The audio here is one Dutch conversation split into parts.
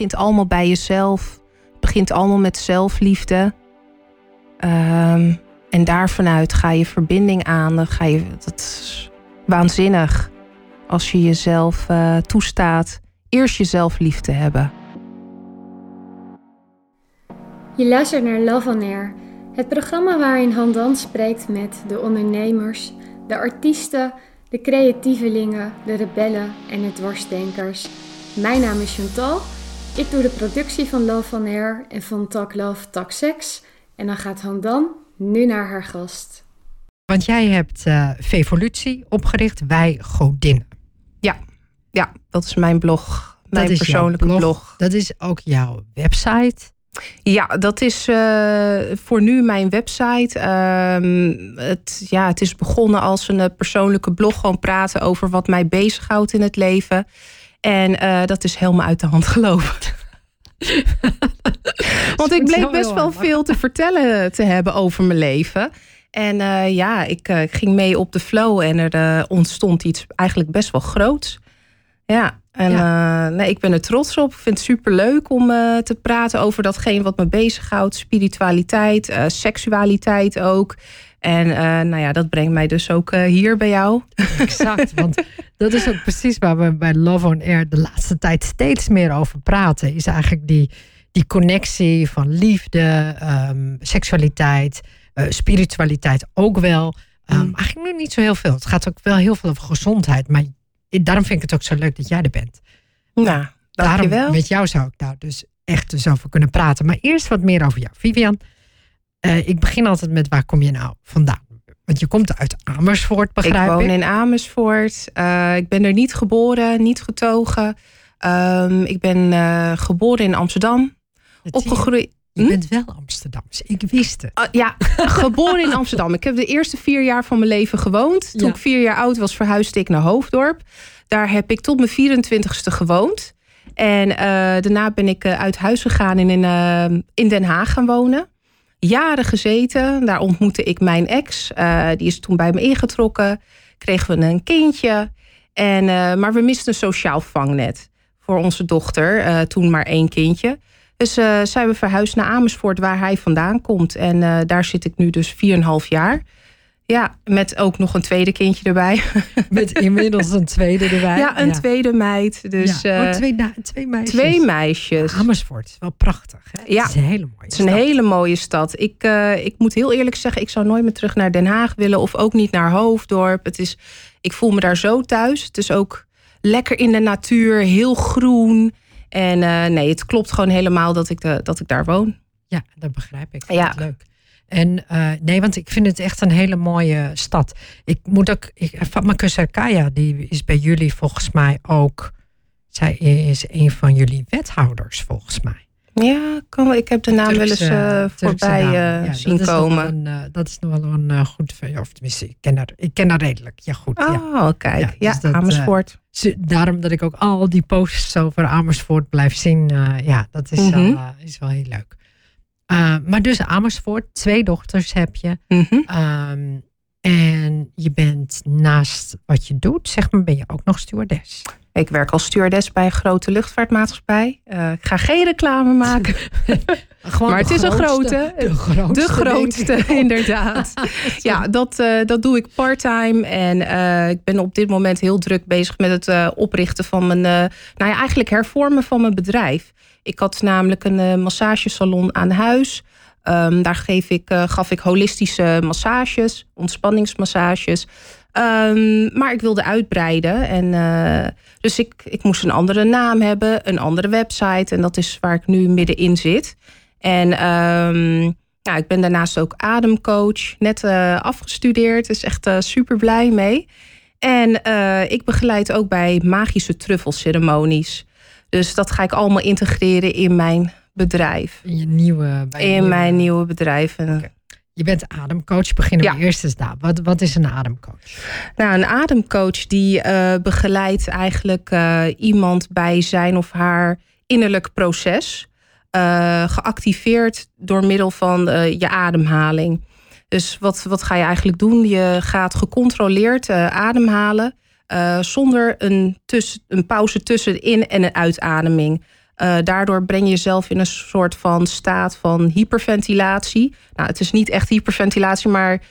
begint allemaal bij jezelf. Begint allemaal met zelfliefde. Ehm, en daar vanuit ga je verbinding aan. Ga je, dat is waanzinnig als je jezelf uh, toestaat eerst jezelf lief te hebben. Je luistert naar Love het programma waarin Handan spreekt met de ondernemers, de artiesten, de creatievelingen, de rebellen en de dwarsdenkers. Mijn naam is Chantal. Ik doe de productie van Love on Air en van Talk Love, Talk Sex. En dan gaat Handan nu naar haar gast. Want jij hebt uh, Vevolutie opgericht, Wij Godinnen. Ja, ja, dat is mijn blog. Mijn persoonlijke blog. Dat is ook jouw website. Ja, dat is uh, voor nu mijn website. Uh, het, ja, het is begonnen als een eh, persoonlijke blog. Gewoon praten over wat mij bezighoudt in het leven. En uh, dat is helemaal uit de hand gelopen. Want ik bleek best wel veel te vertellen te hebben over mijn leven. En ja, ik ging mee op de flow en er ontstond iets eigenlijk best wel groots. Ja, en eh, nee, ik ben er trots op. Ik vind het super leuk om te praten over datgene wat me bezighoudt. Spiritualiteit, seksualiteit ook. En nou ja, dat brengt mij dus ook hier bij jou. Exact, want dat is ook precies waar we bij Love on Air de laatste tijd steeds meer over praten. Is eigenlijk die, die connectie van liefde, um, seksualiteit, spiritualiteit ook wel. Um, Eigenlijk nu niet zo heel veel. Het gaat ook wel heel veel over gezondheid. Maar daarom vind ik het ook zo leuk dat jij er bent. Nou, dankjewel. Daarom, met jou zou ik daar dus echt dus over kunnen praten. Maar eerst wat meer over jou. Vivian, uh, ik begin altijd met waar kom je nou vandaan? Want je komt uit Amersfoort, begrijp ik? Ik woon in Amersfoort. Uh, ik ben er niet geboren, niet getogen. Um, ik ben uh, geboren in Amsterdam. Opgegroeid. Je hm? bent wel Amsterdams. Ik wist het. Uh, ja, geboren in Amsterdam. Ik heb de eerste vier jaar van mijn leven gewoond. Toen ik vier jaar oud was, verhuisde ik naar Hoofddorp. Daar heb ik tot mijn 24ste gewoond. En daarna ben ik uit huis gegaan en in, in Den Haag gaan wonen. Jaren gezeten. Daar ontmoette ik mijn ex. die is toen bij me ingetrokken. Kregen we een kindje. En, maar we misten een sociaal vangnet voor onze dochter. toen maar één kindje. Dus zijn we verhuisd naar Amersfoort, waar hij vandaan komt. En daar zit ik nu dus 4,5 jaar. Ja, met ook nog een tweede kindje erbij. Met inmiddels een tweede erbij. Ja, een tweede meid. Dus, ja. oh, eh, twee, twee, meisjes. Twee meisjes. Amersfoort, wel prachtig. Hè? Ja, het is een hele mooie Het is een hele mooie stad. Ik, uh, ik moet heel eerlijk zeggen, ik zou nooit meer terug naar Den Haag willen. Of ook niet naar Hoofddorp. Het is, ik voel me daar zo thuis. Het is ook lekker in de natuur, heel groen. En uh, nee, het klopt gewoon helemaal dat ik, de, dat ik daar woon. Ja, dat begrijp ik. Ja. Leuk. En uh, nee, want ik vind het echt een hele mooie stad. Ik moet ook, ik, Fatma Kusarkaya, die is bij jullie volgens mij ook, zij is een van jullie wethouders volgens mij. Ja, kom, ik heb de naam wel eens uh, voorbij uh, zien dat komen. Een, uh, dat is nog wel een goed, of tenminste, ik ken haar, ik ken haar redelijk. Ja, goed. Oh, ja. kijk. Ja, dus Amersfoort. daarom dat ik ook al die posts over Amersfoort blijf zien. ja, dat is, mm -hmm. wel, is wel heel leuk. Maar dus Amersfoort, twee dochters heb je. Mm -hmm. um, en je bent naast wat je doet, zeg maar, ben je ook nog stewardess. Ik werk als stewardess bij een grote luchtvaartmaatschappij. Uh, ik ga geen reclame maken. maar het is een grote. De grootste. De grootste, inderdaad. ja, dat, uh, dat doe ik parttime. En uh, ik ben op dit moment heel druk bezig met het oprichten van mijn... nou ja, eigenlijk hervormen van mijn bedrijf. Ik had namelijk een massagesalon aan huis... Um, daar geef ik, gaf ik holistische massages, ontspanningsmassages. Um, maar ik wilde uitbreiden. En, uh, dus ik, ik moest een andere naam hebben, een andere website. En dat is waar ik nu middenin zit. En um, ja, ik ben daarnaast ook ademcoach, net uh, afgestudeerd. Dus echt super blij mee. En ik begeleid ook bij magische truffelceremonies. Dus dat ga ik allemaal integreren in mijn bedrijf. In je nieuwe... in mijn nieuwe bedrijf. Je bent ademcoach. Beginnen we ja. eerst eens daar. Wat, wat is een ademcoach? Nou, een ademcoach die uh, begeleidt eigenlijk uh, iemand bij zijn of haar innerlijk proces. Uh, geactiveerd door middel van je ademhaling. Dus wat, wat ga je eigenlijk doen? Je gaat gecontroleerd ademhalen. zonder een, tussen, een pauze tussen in- en een uitademing. Daardoor breng je jezelf in een soort van staat van hyperventilatie. Nou, het is niet echt hyperventilatie, maar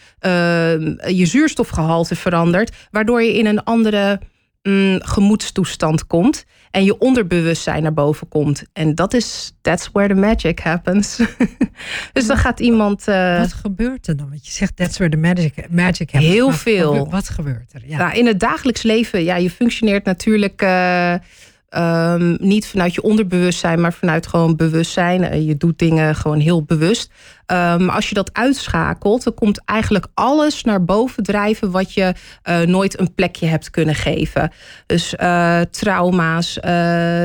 je zuurstofgehalte verandert, waardoor je in een andere mm, gemoedstoestand komt en je onderbewustzijn naar boven komt. En dat is, that's where the magic happens. dus dan gaat iemand... Uh, wat gebeurt er dan? Want je zegt, that's where the magic, magic happens. Heel veel. Wat gebeurt er? Ja. Nou, in het dagelijks leven, ja, je functioneert natuurlijk... Uh, Um, niet vanuit je onderbewustzijn, maar vanuit gewoon bewustzijn. Uh, je doet dingen gewoon heel bewust. Um, als je dat uitschakelt, dan komt eigenlijk alles naar boven drijven wat je uh, nooit een plekje hebt kunnen geven. Dus uh, trauma's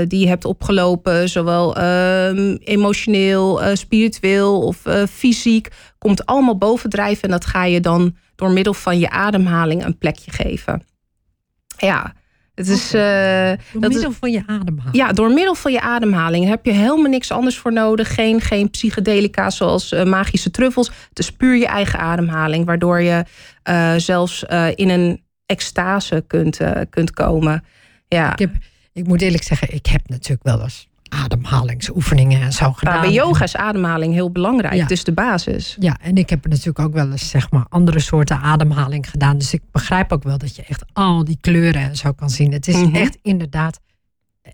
die je hebt opgelopen, zowel um, emotioneel, spiritueel of fysiek, komt allemaal bovendrijven en dat ga je dan door middel van je ademhaling een plekje geven. Ja. Het is, uh, door middel van je ademhaling? Ja, door middel van je ademhaling heb je helemaal niks anders voor nodig. Geen, geen psychedelica zoals uh, magische truffels. Het is puur je eigen ademhaling. Waardoor je uh, zelfs in een extase kunt, kunt komen. Ja. Ik, heb, ik moet eerlijk zeggen, ik heb natuurlijk wel eens ademhalingsoefeningen en zo gedaan. bij yoga is ademhaling heel belangrijk. Is de basis. Ja, en ik heb natuurlijk ook wel eens zeg maar andere soorten ademhaling gedaan. Dus ik begrijp ook wel dat je echt al die kleuren en zo kan zien. Het is mhm. echt inderdaad eh,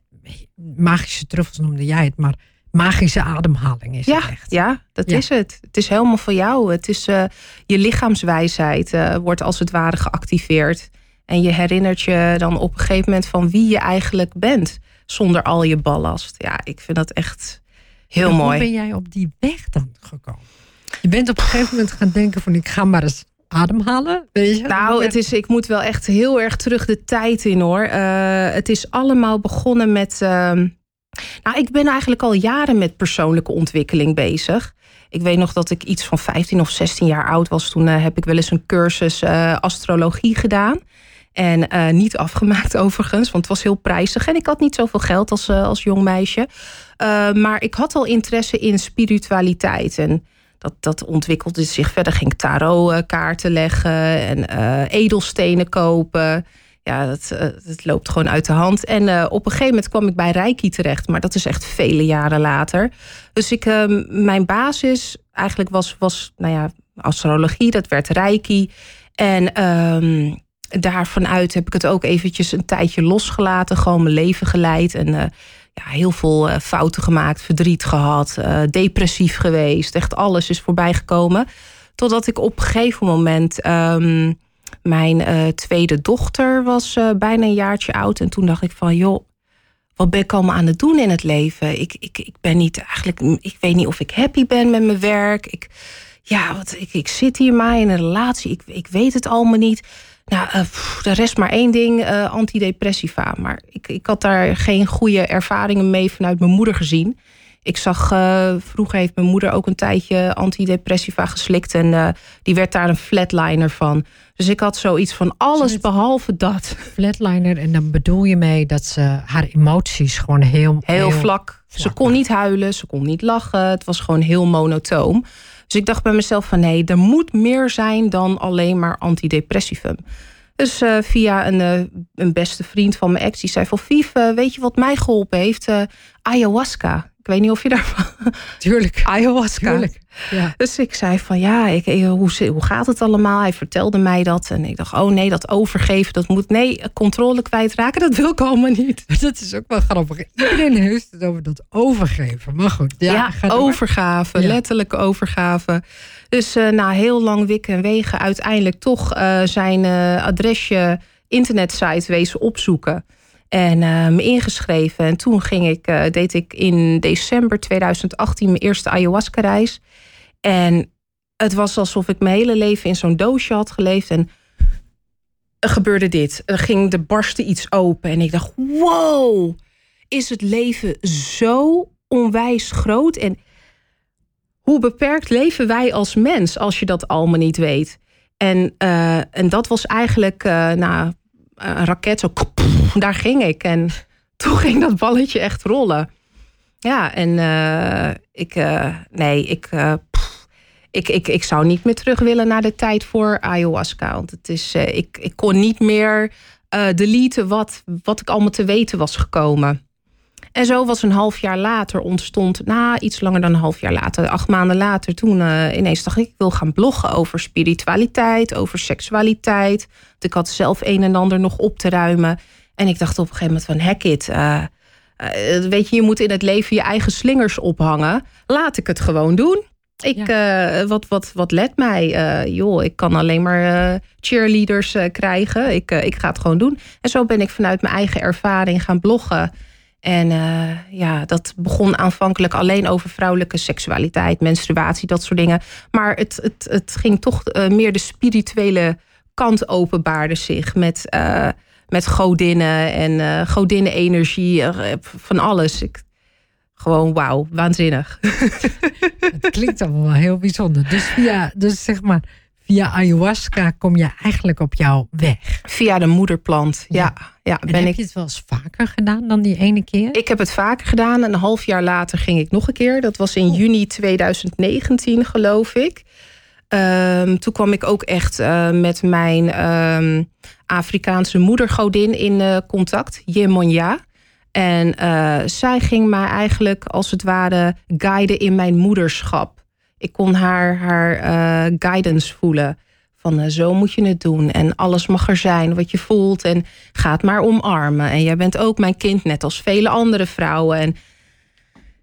magische truffels noemde jij het, maar magische ademhaling is ja, het echt. Ja, dat is het. Het is helemaal voor jou. Het is uh, je lichaamswijsheid uh, wordt als het ware geactiveerd. En je herinnert je dan op een gegeven moment van wie je eigenlijk bent zonder al je ballast. Ja, ik vind dat echt heel mooi. Hoe ben jij op die weg dan gekomen? Je bent op een gegeven moment gaan denken van ik ga maar eens ademhalen. Weet je? Nou, het is, ik moet wel echt heel erg terug de tijd in hoor. Uh, het is allemaal begonnen met. Uh, nou, ik ben eigenlijk al jaren met persoonlijke ontwikkeling bezig. Ik weet nog dat ik iets van 15 of 16 jaar oud was. Toen uh, heb ik wel eens een cursus astrologie gedaan. En uh, niet afgemaakt overigens, want het was heel prijzig. En ik had niet zoveel geld als, uh, als jong meisje. Uh, maar ik had al interesse in spiritualiteit. En dat, dat ontwikkelde zich verder. Ging tarotkaarten leggen en edelstenen kopen. Ja, dat, dat loopt gewoon uit de hand. En op een gegeven moment kwam ik bij Reiki terecht. Maar dat is echt vele jaren later. Dus ik, mijn basis eigenlijk was, was nou ja, astrologie. Dat werd Reiki. En... Um, daarvanuit heb ik het ook eventjes een tijdje losgelaten. Gewoon mijn leven geleid. En uh, ja, heel veel uh, fouten gemaakt, verdriet gehad, uh, depressief geweest. Echt alles is voorbij gekomen. Totdat ik op een gegeven moment. Um, mijn tweede dochter was bijna een jaartje oud. En toen dacht ik van joh. Wat ben ik allemaal aan het doen in het leven? Ik, ik, ik ben niet eigenlijk. Ik weet niet of ik happy ben met mijn werk. Ik, ja, wat, ik, ik zit hier maar in een relatie. Ik, ik weet het allemaal niet. Nou, uh, de rest maar één ding, uh, antidepressiva. Maar ik, ik had daar geen goede ervaringen mee vanuit mijn moeder gezien. Ik zag, uh, vroeger heeft mijn moeder ook een tijdje antidepressiva geslikt. En die werd daar een flatliner van. Dus ik had zoiets van alles behalve dat. Flatliner, en dan bedoel je mee dat ze haar emoties gewoon heel... Heel, heel vlak. Ze kon niet huilen, ze kon niet lachen. Het was gewoon heel monotoom. Dus ik dacht bij mezelf van nee, er moet meer zijn dan alleen maar antidepressivum. Dus uh, via een, uh, een beste vriend van mijn ex, die zei van Vief, uh, weet je wat mij geholpen heeft? ayahuasca. Weet niet of je daarvan... Tuurlijk. Ayahuasca. Tuurlijk. Ja. Dus ik zei van ja, ik, hoe, hoe gaat het allemaal? Hij vertelde mij dat. En ik dacht, oh nee, dat overgeven, dat moet... Nee, controle kwijtraken, dat wil ik allemaal niet. Dat is ook wel grappig. Iedereen heeft het over dat overgeven. Maar goed. Ja, ja overgave, ja. letterlijke overgave. Dus uh, na heel lang wikken en wegen uiteindelijk toch uh, zijn uh, adresje internetsite wezen opzoeken. En me ingeschreven. En toen ging ik, deed ik in december 2018 mijn eerste ayahuasca reis. En het was alsof ik mijn hele leven in zo'n doosje had geleefd. En gebeurde dit. Er ging, de barstte iets open. En ik dacht, wow, is het leven zo onwijs groot? En hoe beperkt leven wij als mens als je dat allemaal niet weet? En, uh, en dat was eigenlijk uh, nou, een raket, zo, daar ging ik. En toen ging dat balletje echt rollen. Ja, en uh, ik, nee, ik, ik, ik, ik zou niet meer terug willen naar de tijd voor ayahuasca. Want het is, ik, ik kon niet meer deleten wat, wat ik allemaal te weten was gekomen. En zo was een half jaar later ontstond, na iets langer dan een half jaar later, acht maanden later, toen uh, ineens dacht ik, ik wil gaan bloggen over spiritualiteit, over seksualiteit. Want ik had zelf een en ander nog op te ruimen. En ik dacht op een gegeven moment van, heck it, uh, weet je, je moet in het leven je eigen slingers ophangen. Laat ik het gewoon doen. Ik, ja. wat, wat, wat let mij? joh, ik kan alleen maar cheerleaders krijgen. Ik, ik ga het gewoon doen. En zo ben ik vanuit mijn eigen ervaring gaan bloggen. En uh, ja, dat begon aanvankelijk alleen over vrouwelijke seksualiteit, menstruatie, dat soort dingen. Maar het, het, het ging toch uh, meer de spirituele kant openbaarde zich met, uh, met godinnen en godinnen-energie, van alles. Ik, gewoon wauw, waanzinnig. Het klinkt allemaal heel bijzonder. Dus via, dus zeg maar, via ayahuasca kom je eigenlijk op jouw weg. Via de moederplant, ja. ja. en ben heb ik... je het wel eens vaker gedaan dan die ene keer? Ik heb het vaker gedaan. Een half jaar later ging ik nog een keer. Dat was in oh. juni 2019, geloof ik. Um, toen kwam ik ook echt uh, met mijn um, Afrikaanse moedergodin in uh, contact, Yemonya. En uh, zij ging mij eigenlijk als het ware guiden in mijn moederschap ik kon haar, haar uh, guidance voelen. Van uh, zo moet je het doen. En alles mag er zijn wat je voelt. En ga het maar omarmen. En jij bent ook mijn kind, net als vele andere vrouwen. En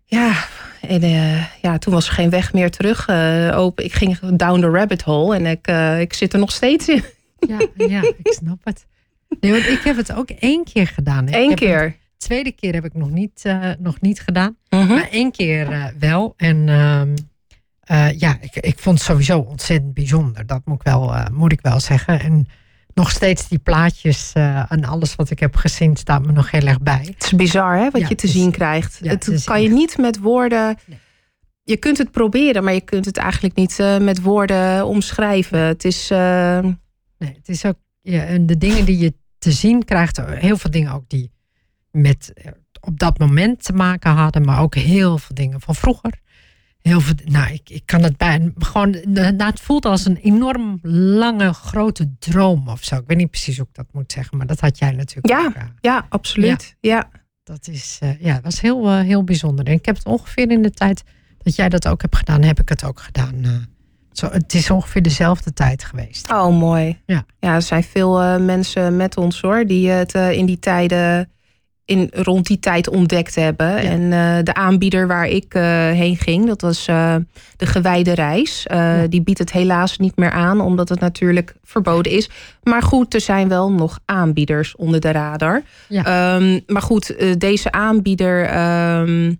ja, en, uh, ja toen was er geen weg meer terug. open. Ik ging down the rabbit hole. En ik, ik zit er nog steeds in. Ja, ja, ik snap het. Nee, want ik heb het ook één keer gedaan. Eén keer? tweede keer heb ik nog niet, nog niet gedaan. -huh. Maar één keer wel. En... Uh, ja, ik, ik vond het sowieso ontzettend bijzonder. Dat moet ik wel, uh, moet ik wel zeggen. En nog steeds die plaatjes uh, en alles wat ik heb gezien staat me nog heel erg bij. Het is bizar hè, wat ja, je te zien krijgt. Ja, het, het kan je niet met woorden... Nee. Je kunt het proberen, maar je kunt het eigenlijk niet met woorden omschrijven. Het is... Nee, het is ook... Ja, en de dingen die je te zien krijgt, heel veel dingen ook die met op dat moment te maken hadden, maar ook heel veel dingen van vroeger heel veel. Nou, ik, ik kan het bij. Gewoon, nou, het voelt als een enorm lange, grote droom of zo. Ik weet niet precies hoe ik dat moet zeggen, maar dat had jij natuurlijk. Ja, ook, uh, ja absoluut. Ja. ja. Dat is, uh, ja, was heel, uh, heel bijzonder. En ik heb het ongeveer in de tijd dat jij dat ook hebt gedaan, heb ik het ook gedaan. Zo, het is ongeveer dezelfde tijd geweest. Oh, mooi. Ja, ja er zijn veel mensen met ons hoor, die het in die tijden in, rond die tijd ontdekt hebben. En uh, de aanbieder waar ik uh, heen ging, dat was uh, de gewijde reis. Ja. Die biedt het helaas niet meer aan, omdat het natuurlijk verboden is. Maar goed, er zijn wel nog aanbieders onder de radar. Ja. Um, maar goed, deze aanbieder. Um,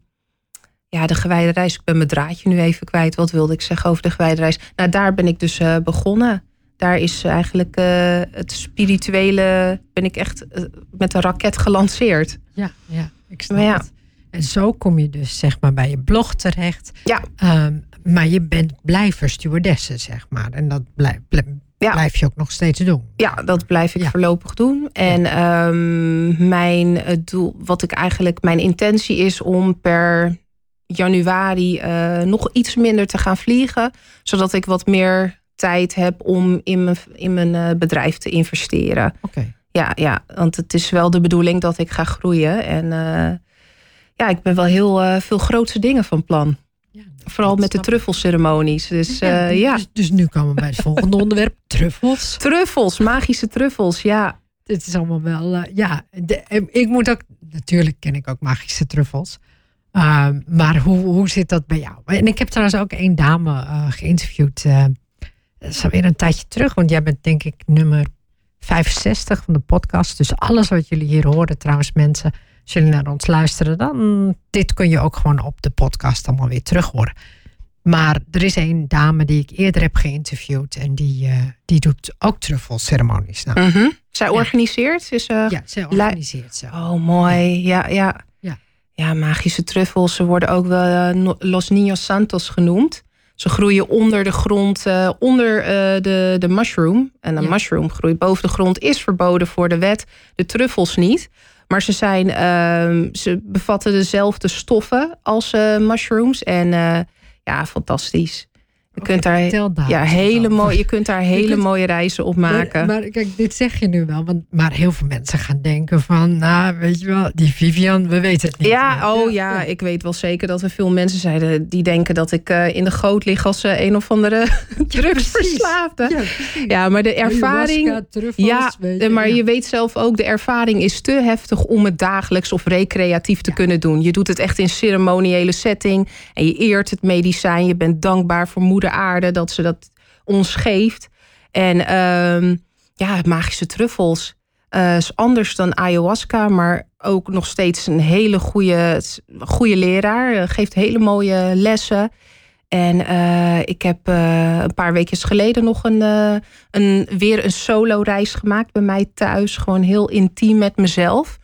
ja, de gewijde reis. Ik ben mijn draadje nu even kwijt. Wat wilde ik zeggen over de gewijde reis? Nou, daar ben ik dus begonnen daar is eigenlijk uh, het spirituele, ben ik echt uh, met een raket gelanceerd. Ja, ja ik snap ja. het. En zo kom je dus zeg maar bij je blog terecht. Ja. Um, maar je bent blijver stewardesse, zeg maar. En dat blijf, blijf, ja. blijf je ook nog steeds doen. Ja, dat blijf ik ja. voorlopig doen. En um, mijn doel, wat ik eigenlijk, mijn intentie is om per januari uh, nog iets minder te gaan vliegen. Zodat ik wat meer tijd heb om in mijn, in mijn uh, bedrijf te investeren. Oké. Ja, ja, want het is wel de bedoeling dat ik ga groeien. En uh, ja, ik ben wel heel uh, veel grootse dingen van plan. Ja, Vooral met de truffelceremonies. Dus, ja, ja. Dus, dus, nu komen we bij het volgende onderwerp: truffels. Truffels, magische truffels, ja. Dit is allemaal wel. ja, de, ik moet ook. Natuurlijk ken ik ook magische truffels. Uh, maar hoe, hoe zit dat bij jou? En ik heb trouwens ook één dame geïnterviewd dat is alweer een tijdje terug, want jij bent denk ik nummer 65 van de podcast. Dus alles wat jullie hier horen, trouwens mensen, als jullie naar ons luisteren, dan dit kun je ook gewoon op de podcast allemaal weer terug horen. Maar er is een dame die ik eerder heb geïnterviewd en die, uh, die doet ook truffelceremonies. Nou, mm -hmm. Zij organiseert? Is, uh, ja, zij organiseert ze. Oh, mooi. Ja, ja. ja. ja magische truffels. Ze worden ook wel uh, Los Niños Santos genoemd. Ze groeien onder de grond, uh, onder uh, de, de mushroom. En een ja. mushroom groeit boven de grond, is verboden voor de wet. De truffels niet. Maar ze, zijn, uh, ze bevatten dezelfde stoffen als uh, mushrooms. En ja, fantastisch. Je kunt daar, ja, hele mooie, je kunt daar hele mooie reizen op maken. Maar, maar, kijk, dit zeg je nu wel. Want, maar heel veel mensen gaan denken van... Nou, weet je wel, die Vivian, we weten het niet. Ja, oh ja, ik weet wel zeker dat er veel mensen zijn... die denken dat ik uh, in de goot lig als uh, een of andere drugsverslaafde. Ja, ja, maar de ervaring... ja, je, maar je weet zelf ook... de ervaring is te heftig om het dagelijks of recreatief te kunnen doen. Je doet het echt in ceremoniële setting. En je eert het medicijn. Je bent dankbaar voor moeder aarde dat ze dat ons geeft. En uh, ja, magische truffels. Uh, is anders dan ayahuasca, maar ook nog steeds een hele goede, goede leraar. Uh, geeft hele mooie lessen. En uh, ik heb een paar weken geleden nog een, een, weer een solo reis gemaakt bij mij thuis. Gewoon heel intiem met mezelf.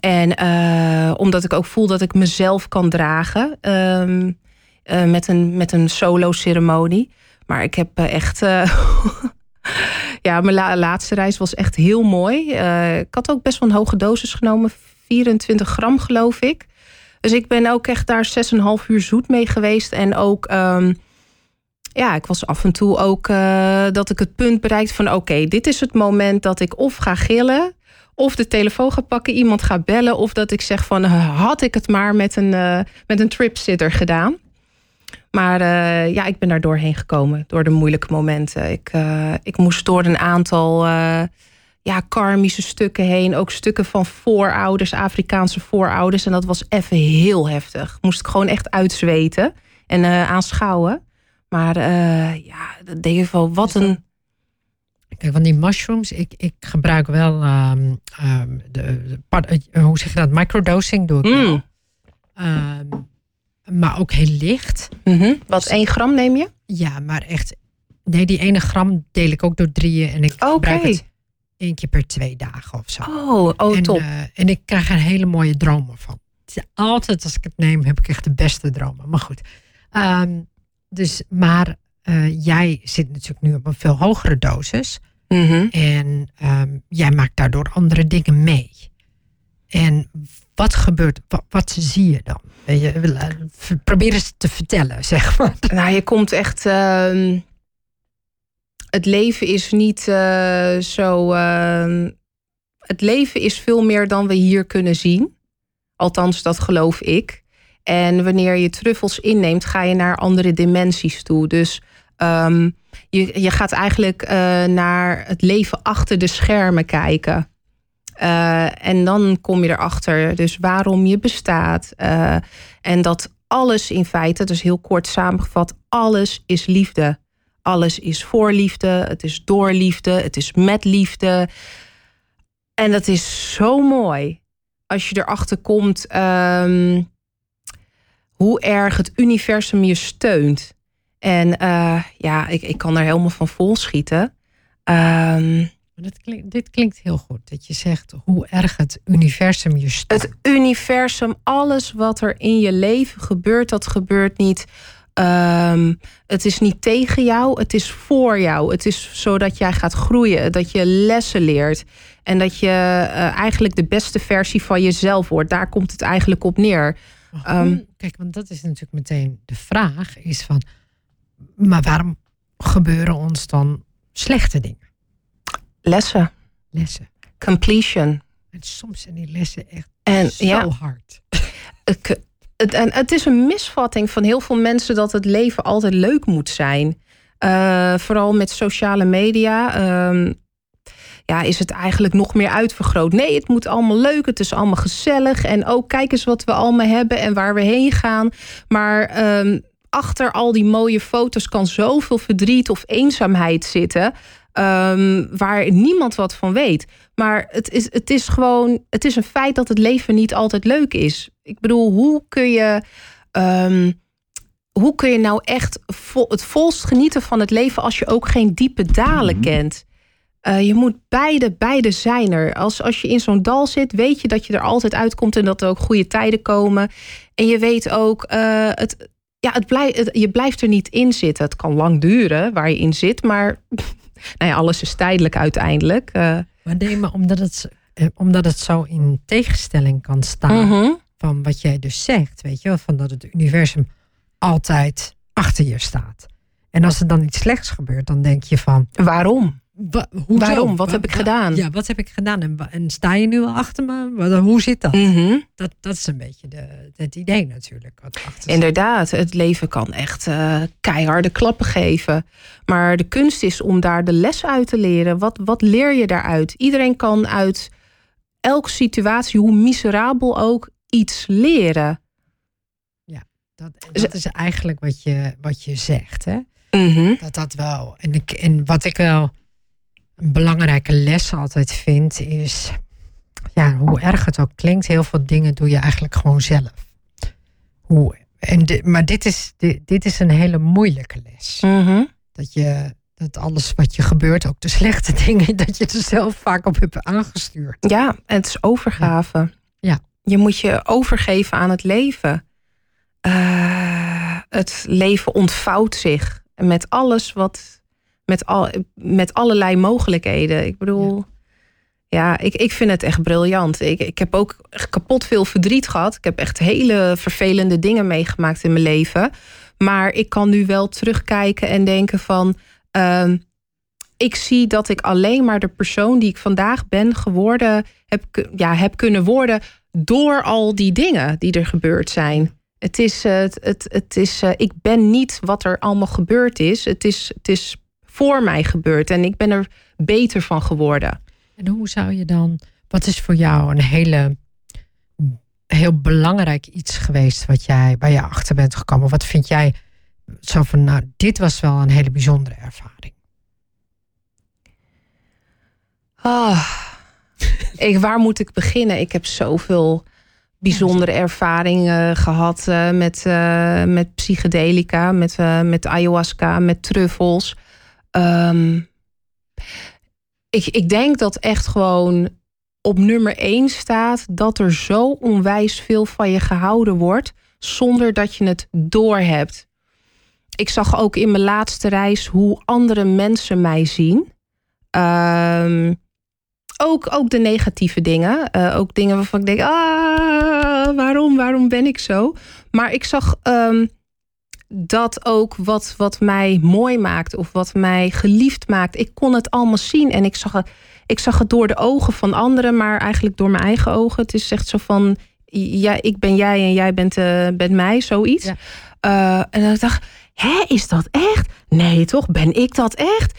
En omdat ik ook voel dat ik mezelf kan dragen. Ehm, uh, met, een, met een solo-ceremonie. Maar ik heb uh, echt. Uh, ja, mijn la laatste reis was echt heel mooi. ik had ook best wel een hoge dosis genomen. 24 gram, geloof ik. Dus ik ben ook echt daar 6,5 uur zoet mee geweest. En ook. Um, ja, ik was af en toe ook dat ik het punt bereikt van: oké, dit is het moment dat ik of ga gillen of de telefoon ga pakken, iemand ga bellen, of dat ik zeg van had ik het maar met een, uh, met een tripsitter gedaan. Maar uh, ja, ik ben daar doorheen gekomen, door de moeilijke momenten. Ik, uh, ik moest door een aantal uh, ja, karmische stukken heen. Ook stukken van voorouders, Afrikaanse voorouders. En dat was even heel heftig. Moest ik gewoon echt uitzweten en aanschouwen. Maar ja, dat deed je wel wat een... Kijk, van die mushrooms, ik, ik gebruik wel um, um, de, de, hoe zeg je dat, microdosing doe ik mm. Um, maar ook heel licht. Mm Wat, één gram neem je? Ja, maar echt. Nee, die ene gram deel ik ook door drieën. En ik gebruik het één keer per twee dagen of zo. Oh, oh en, top. Uh, en ik krijg er hele mooie dromen van. Altijd als ik het neem, heb ik echt de beste dromen. Maar goed. Um, dus, maar uh, jij zit natuurlijk nu op een veel hogere dosis. Mm -hmm. En um, jij maakt daardoor andere dingen mee. En wat gebeurt, wat, wat zie je dan? Je, probeer eens te vertellen, zeg maar. Nou, je komt echt. Uh, het leven is niet uh, zo. Uh, het leven is veel meer dan we hier kunnen zien. Althans, dat geloof ik. En wanneer je truffels inneemt, ga je naar andere dimensies toe. Dus um, je, je gaat eigenlijk naar het leven achter de schermen kijken. Uh, en dan kom je erachter dus waarom je bestaat. Uh, en dat alles in feite, dus heel kort samengevat, alles is liefde. Alles is voor liefde, het is door liefde, het is met liefde. En dat is zo mooi als je erachter komt um, hoe erg het universum je steunt. En uh, ja, ik, ik kan er helemaal van vol schieten. Um, dit klinkt, dit klinkt heel goed. Dat je zegt hoe erg het universum je steunt. Het universum, alles wat er in je leven gebeurt, dat gebeurt niet. Um, het is niet tegen jou, het is voor jou. Het is zodat jij gaat groeien, dat je lessen leert. En dat je uh, eigenlijk de beste versie van jezelf wordt. Daar komt het eigenlijk op neer. Um, kijk, want dat is natuurlijk meteen de vraag: is van, maar waarom gebeuren ons dan slechte dingen? Lessen. Lessen. Completion. En soms zijn die lessen echt en, zo ja, hard. Het, het, en het is een misvatting van heel veel mensen dat het leven altijd leuk moet zijn. Uh, vooral met sociale media. Uh, ja, is het eigenlijk nog meer uitvergroot. Nee, het moet allemaal leuk, het is allemaal gezellig. En ook kijk eens wat we allemaal hebben en waar we heen gaan. Maar um, achter al die mooie foto's kan zoveel verdriet of eenzaamheid zitten. Um, waar niemand wat van weet. Maar het is, het is gewoon, het is een feit dat het leven niet altijd leuk is. Ik bedoel, hoe kun je, um, hoe kun je nou echt vol, het volst genieten van het leven als je ook geen diepe dalen mm -hmm. kent? Uh, je moet beide, beide zijn er. Als, als je in zo'n dal zit, weet je dat je er altijd uitkomt en dat er ook goede tijden komen. En je weet ook, uh, het, ja, het blijf, het, je blijft er niet in zitten. Het kan lang duren waar je in zit, maar nou ja, alles is tijdelijk uiteindelijk. Uh. Maar nee, maar omdat het, eh, omdat het zo in tegenstelling kan staan -hmm. van wat jij dus zegt, weet je wel, van dat het universum altijd achter je staat. En als er dan iets slechts gebeurt, dan denk je van... Waarom? Wa, hoezo? Waarom? Wat heb ik gedaan? Ja, wat heb ik gedaan? En, sta je nu al achter me? Wat- Hoe zit dat? Mhm. dat? Dat is een beetje de, het idee natuurlijk. Wat. Inderdaad, het leven kan echt eh, keiharde klappen geven. Maar de kunst is om daar de les uit te leren. Wat, wat leer je daaruit? Iedereen kan uit elke situatie, hoe miserabel ook, iets leren. Dat, dat is eigenlijk wat je, wat je zegt. Hè? Mhm. Dat dat wel. En, ik, en wat ik wel een belangrijke les altijd vind, is ja, hoe erg het ook klinkt, heel veel dingen doe je eigenlijk gewoon zelf. Hoe, en maar dit is, dit, dit is een hele moeilijke les. Mhm. Dat je dat alles wat je gebeurt, ook de slechte dingen, dat je er zelf vaak op hebt aangestuurd. Ja, het is overgave. Ja. Je moet je overgeven aan het leven. Eh, het leven ontvouwt zich met alles wat. Met, al, met allerlei mogelijkheden. Ik bedoel. Ja, ik, ik vind het echt briljant. Ik, ik heb ook echt kapot veel verdriet gehad. Ik heb echt hele vervelende dingen meegemaakt in mijn leven. Maar ik kan nu wel terugkijken en denken van. ehm, ik zie dat ik alleen maar de persoon die ik vandaag ben geworden, heb, ja, heb kunnen worden door al die dingen die er gebeurd zijn. Het is, eh, het, het, het is eh, ik ben niet wat er allemaal gebeurd is. Het, is. het is voor mij gebeurd en ik ben er beter van geworden. En hoe zou je dan, wat is voor jou een hele, heel belangrijk iets geweest wat jij, waar je achter bent gekomen? Wat vind jij zo van, nou, dit was wel een hele bijzondere ervaring? Ah, ik, waar moet ik beginnen? Ik heb zoveel bijzondere ervaringen gehad eh, met, eh, met psychedelica, met, eh, met ayahuasca, met truffels. Ehm, ik, ik denk dat echt gewoon op nummer één staat dat er zo onwijs veel van je gehouden wordt zonder dat je het doorhebt. Ik zag ook in mijn laatste reis hoe andere mensen mij zien. Ehm, ook, ook de negatieve dingen. Eh, ook dingen waarvan ik denk, ah, waarom, waarom ben ik zo? Maar ik zag ehm, dat ook wat, wat mij mooi maakt of wat mij geliefd maakt. Ik kon het allemaal zien en ik zag het, ik zag het door de ogen van anderen, maar eigenlijk door mijn eigen ogen. Het is echt zo van, ja, ik ben jij en jij bent, eh, bent mij, zoiets. Ja. Eh, en dan dacht ik, hè, is dat echt? Nee, toch? Ben ik dat echt?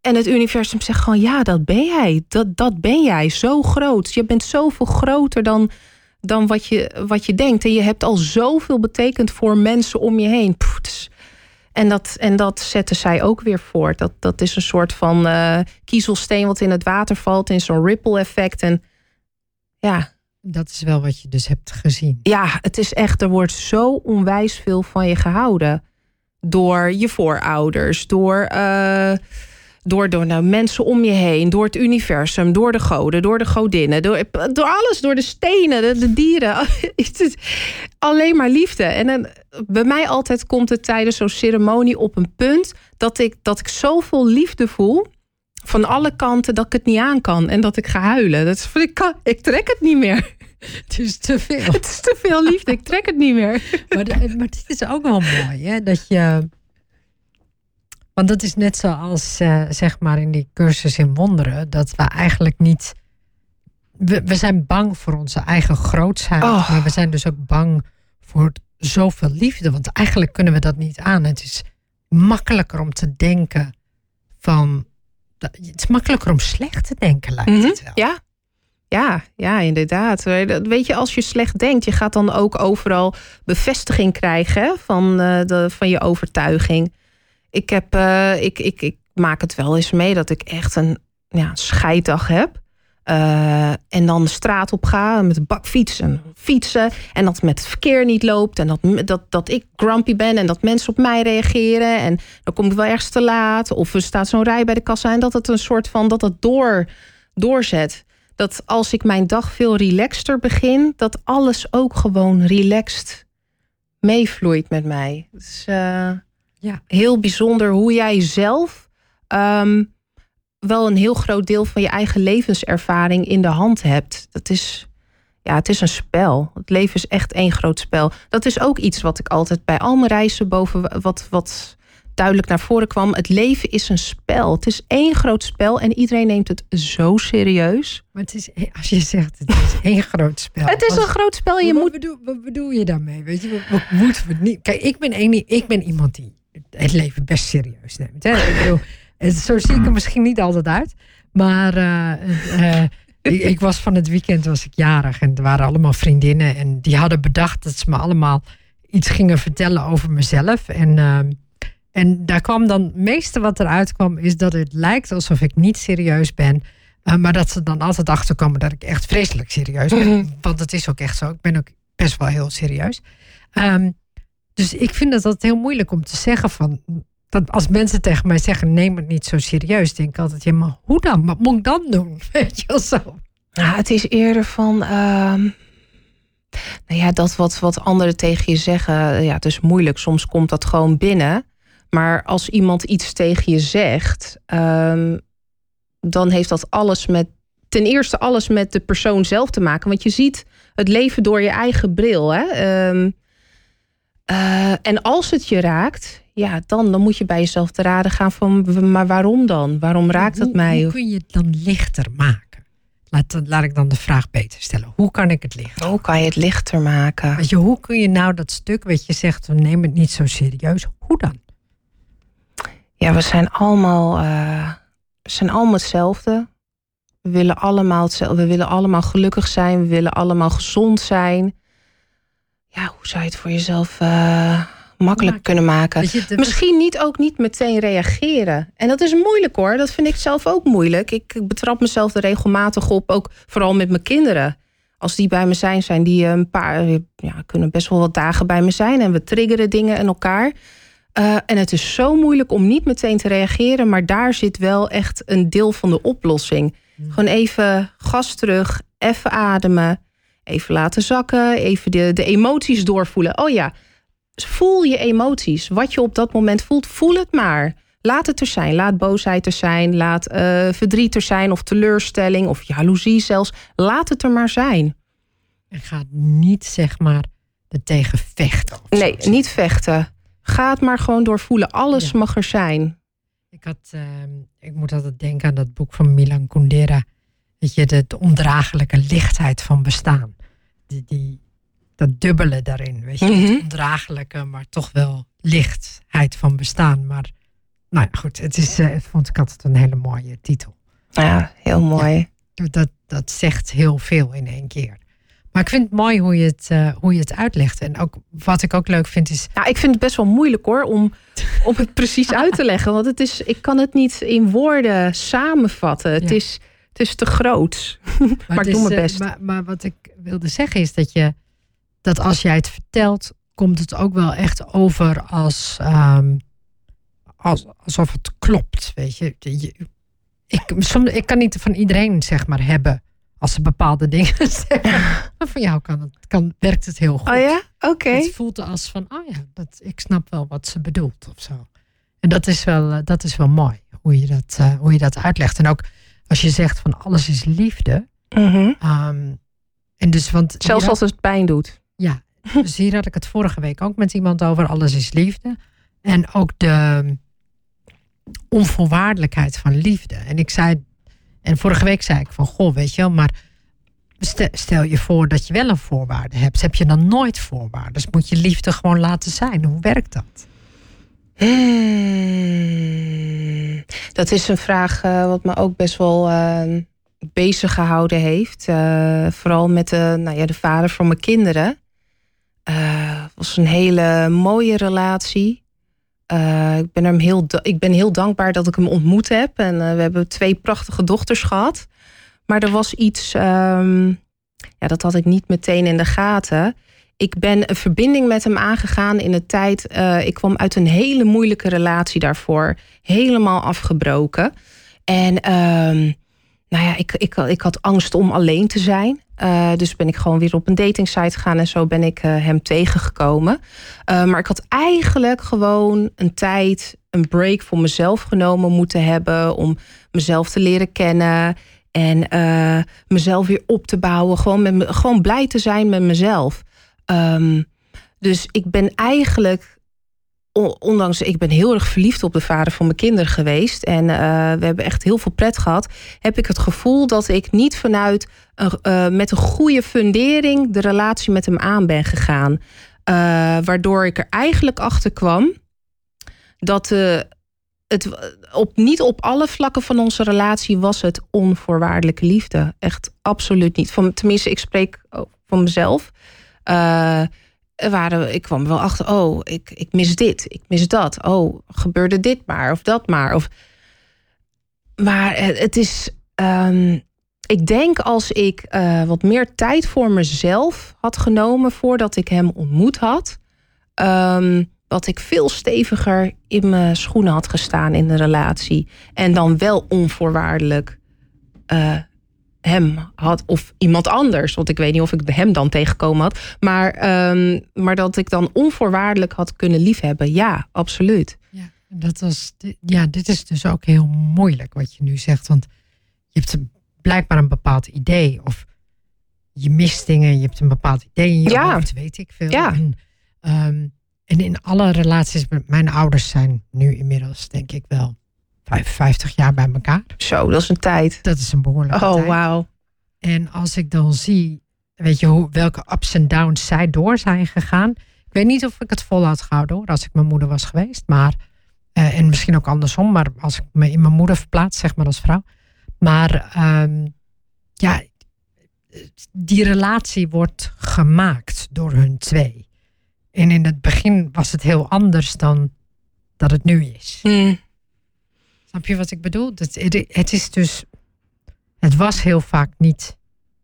En het universum zegt gewoon, ja, dat ben jij. Dat, dat ben jij, zo groot. Je bent zoveel groter dan, dan wat, je, wat je denkt. En je hebt al zoveel betekend voor mensen om je heen. Pff, en, dat, en dat zetten zij ook weer voort. Dat, dat is een soort van eh, kiezelsteen wat in het water valt... in zo'n ripple effect. En ja, Dat is wel wat je dus hebt gezien. ja, het is echt, er wordt zo onwijs veel van je gehouden. Door je voorouders, door, eh, door, nou, mensen om je heen, door het universum, door de goden, door de godinnen, door, door alles, door de stenen, de, de dieren. Alleen maar liefde. En bij mij altijd komt het tijdens zo'n ceremonie op een punt dat ik, dat ik zoveel liefde voel. Van alle kanten dat ik het niet aan kan en dat ik ga huilen. Dat is, ik, ik trek het niet meer. Het is te veel. Het is te veel liefde, ik trek het niet meer. maar, maar dit is ook wel mooi, hè? Dat je. Want dat is net zoals, eh, zeg maar, in die cursus in wonderen, dat we eigenlijk niet. We, we zijn bang voor onze eigen grootsheid, Oh. maar we zijn dus ook bang voor zoveel liefde. Want eigenlijk kunnen we dat niet aan. Het is makkelijker om te denken van. Het is makkelijker om slecht te denken, lijkt Mhm, het wel. Ja. Ja, ja, inderdaad. Dat Weet je, als je slecht denkt, je gaat dan ook overal bevestiging krijgen van, eh, de, van je overtuiging. Ik, heb, eh, ik, ik, ik maak het wel eens mee dat ik echt een ja, scheiddag heb. Eh, en dan de straat op ga met de bakfiets en fietsen. En dat met het verkeer niet loopt. En dat, dat, dat ik grumpy ben en dat mensen op mij reageren. En dan kom ik wel ergens te laat. Of er staat zo'n rij bij de kassa. En dat het een soort van dat het door, doorzet. Dat als ik mijn dag veel relaxter begin, dat alles ook gewoon relaxed meevloeit met mij. Het is eh, Ja. heel bijzonder hoe jij zelf ehm, wel een heel groot deel van je eigen levenservaring in de hand hebt. Dat is, ja, het is een spel. Het leven is echt één groot spel. Dat is ook iets wat ik altijd bij al mijn reizen boven wat, wat duidelijk naar voren kwam. Het leven is een spel. Het is één groot spel en iedereen neemt het zo serieus. Maar het is, als je zegt het is één groot spel. Het is een groot spel. Je wat, moet... bedoel, wat bedoel je daarmee? Weet je, wat, moeten we niet? Kijk, ik ben, een, ik ben iemand die het leven best serieus neemt. Hè? Ik bedoel, zo zie ik er misschien niet altijd uit. Maar uh, ik, ik, was van het weekend was ik jarig en er waren allemaal vriendinnen. En die hadden bedacht dat ze me allemaal iets gingen vertellen over mezelf. En, uh, en daar kwam dan, het meeste wat eruit kwam, is dat het lijkt alsof ik niet serieus ben. Uh, maar dat ze dan altijd achterkomen dat ik echt vreselijk serieus ben. Want het is ook echt zo. Ik ben ook best wel heel serieus. Um, dus ik vind het altijd heel moeilijk om te zeggen van. Dat als mensen tegen mij zeggen: neem het niet zo serieus, denk ik altijd: ja, maar hoe dan? Wat moet ik dan doen? Weet je wel zo. Ja, het is eerder van. Uh, nou ja, dat wat, wat anderen tegen je zeggen, ja, het is moeilijk. Soms komt dat gewoon binnen. Maar als iemand iets tegen je zegt, um, dan heeft dat alles met. Ten eerste alles met de persoon zelf te maken. Want je ziet het leven door je eigen bril. Hè? Um, uh, en als het je raakt, ja, dan, dan moet je bij jezelf te raden gaan van, maar waarom dan? Waarom raakt hoe, het mij? Hoe kun je het dan lichter maken? Laat, laat ik dan de vraag beter stellen. Hoe kan ik het lichter Hoe kan je het lichter maken? Weet je, hoe kun je nou dat stuk wat je zegt, neem het niet zo serieus. Hoe dan? Ja, we zijn allemaal, uh, we zijn allemaal hetzelfde. We willen allemaal hetzelfde. We willen allemaal gelukkig zijn. We willen allemaal gezond zijn ja, hoe zou je het voor jezelf uh, makkelijk kunnen maken? Misschien niet ook niet meteen reageren. En dat is moeilijk hoor. Dat vind ik zelf ook moeilijk. Ik betrap mezelf er regelmatig op, ook vooral met mijn kinderen. Als die bij me zijn, zijn die een paar, ja, kunnen best wel wat dagen bij me zijn. En we triggeren dingen in elkaar. Uh, en het is zo moeilijk om niet meteen te reageren. Maar daar zit wel echt een deel van de oplossing. Hmm. Gewoon even gas terug, even ademen Even laten zakken, even de, de emoties doorvoelen. Oh ja, voel je emoties. Wat je op dat moment voelt, voel het maar. Laat het er zijn. Laat boosheid er zijn. Laat uh, verdriet er zijn. Of teleurstelling. Of jaloezie zelfs. Laat het er maar zijn. En ga niet zeg maar er tegen vechten. Nee, niet vechten. Ga het maar gewoon doorvoelen. Alles mag er zijn. Ik, had, uh, ik moet altijd denken aan dat boek van Milan Kundera. Weet je, de, de ondraaglijke lichtheid van bestaan die, die, dat dubbele daarin. Weet je, mm het ondraaglijke, maar toch wel lichtheid van bestaan. Maar nou ja, goed, het is, uh, vond ik altijd een hele mooie titel. Ja, heel mooi. dat, dat zegt heel veel in één keer. Maar ik vind het mooi hoe je het, uh, hoe je het uitlegt. En ook wat ik ook leuk vind is. Nou, ik vind het best wel moeilijk hoor om, om het precies uit te leggen. Want het is, ik kan het niet in woorden samenvatten. Het, is, het is te groot. Maar, maar ik doe mijn eh, best. maar, maar wat ik wilde zeggen is dat je dat als jij het vertelt, komt het ook wel echt over als, um, als alsof het klopt. Weet je, ik, soms, ik kan niet van iedereen zeg maar hebben als ze bepaalde dingen zeggen. Maar voor jou kan het, kan, werkt het heel goed. Oh ja? Oké. Het voelt als van, oh ja, dat, ik snap wel wat ze bedoelt of zo. En dat is wel, eh, dat is wel mooi, hoe je, dat, uh, hoe je dat uitlegt. En ook als je zegt van alles is liefde. Mm en dus, want Zelfs als het pijn doet. Ja, dus hier had ik het vorige week ook met iemand over. Alles is liefde. En ook de onvoorwaardelijkheid van liefde. En ik zei, en vorige week zei ik van, goh, weet je wel, maar stel je voor dat je wel een voorwaarde hebt. Heb je dan nooit voorwaarden? Dus moet je liefde gewoon laten zijn. Hoe werkt dat? Hmm. Dat is een vraag uh, wat me ook best wel uh, bezig gehouden heeft. Uh, vooral met de, nou ja, de vader van mijn kinderen. Het was een hele mooie relatie. ik, ben hem heel, ik ben heel dankbaar dat ik hem ontmoet heb. En we hebben twee prachtige dochters gehad. Maar er was iets, um, ja, dat had ik niet meteen in de gaten ik ben een verbinding met hem aangegaan in de tijd. Ik kwam uit een hele moeilijke relatie daarvoor. Helemaal afgebroken. En uh, nou ja, ik, ik, ik had angst om alleen te zijn. Uh, dus ben ik gewoon weer op een datingsite gegaan en zo ben ik uh, hem tegengekomen. maar ik had eigenlijk gewoon een tijd, een break voor mezelf genomen moeten hebben om mezelf te leren kennen en mezelf weer op te bouwen. Gewoon, met me, gewoon blij te zijn met mezelf. Um, dus ik ben eigenlijk ondanks, ik ben heel erg verliefd op de vader van mijn kinderen geweest. En uh, we hebben echt heel veel pret gehad. Heb ik het gevoel dat ik niet vanuit uh, met een goede fundering de relatie met hem aan ben gegaan. Uh, waardoor ik er eigenlijk achter kwam dat het op, niet op alle vlakken van onze relatie was het onvoorwaardelijke liefde. Echt absoluut niet. Van, tenminste, ik spreek van mezelf. Waren, ik kwam wel achter, oh, ik, ik mis dit, ik mis dat. Oh, gebeurde dit maar of dat maar. Of, maar het is, um, ik denk als ik uh, wat meer tijd voor mezelf had genomen voordat ik hem ontmoet had, um, dat ik veel steviger in mijn schoenen had gestaan in de relatie. En dan wel onvoorwaardelijk uh, hem had of iemand anders. Want ik weet niet of ik hem dan tegengekomen had. Maar, um, maar dat ik dan onvoorwaardelijk had kunnen liefhebben. Ja, absoluut. Ja, dat was, ja, dit is dus ook heel moeilijk wat je nu zegt. Want je hebt blijkbaar een bepaald idee. Of je mist dingen, je hebt een bepaald idee in je ja. hoofd, weet ik veel. Ja. En, um, en in alle relaties met mijn ouders zijn nu inmiddels, denk ik wel, 55 jaar bij elkaar. Zo, dat is een tijd. Dat is een behoorlijke oh, tijd. Oh, wauw. En als ik dan zie, weet je, hoe, welke ups en downs zij door zijn gegaan. Ik weet niet of ik het vol had gehouden hoor, als ik mijn moeder was geweest. Maar, uh, en misschien ook andersom, maar als ik me in mijn moeder verplaats, zeg maar als vrouw. Maar um, ja, die relatie wordt gemaakt door hun twee. En in het begin was het heel anders dan dat het nu is. Mm. Snap je wat ik bedoel? Het, het is dus. Het was heel vaak niet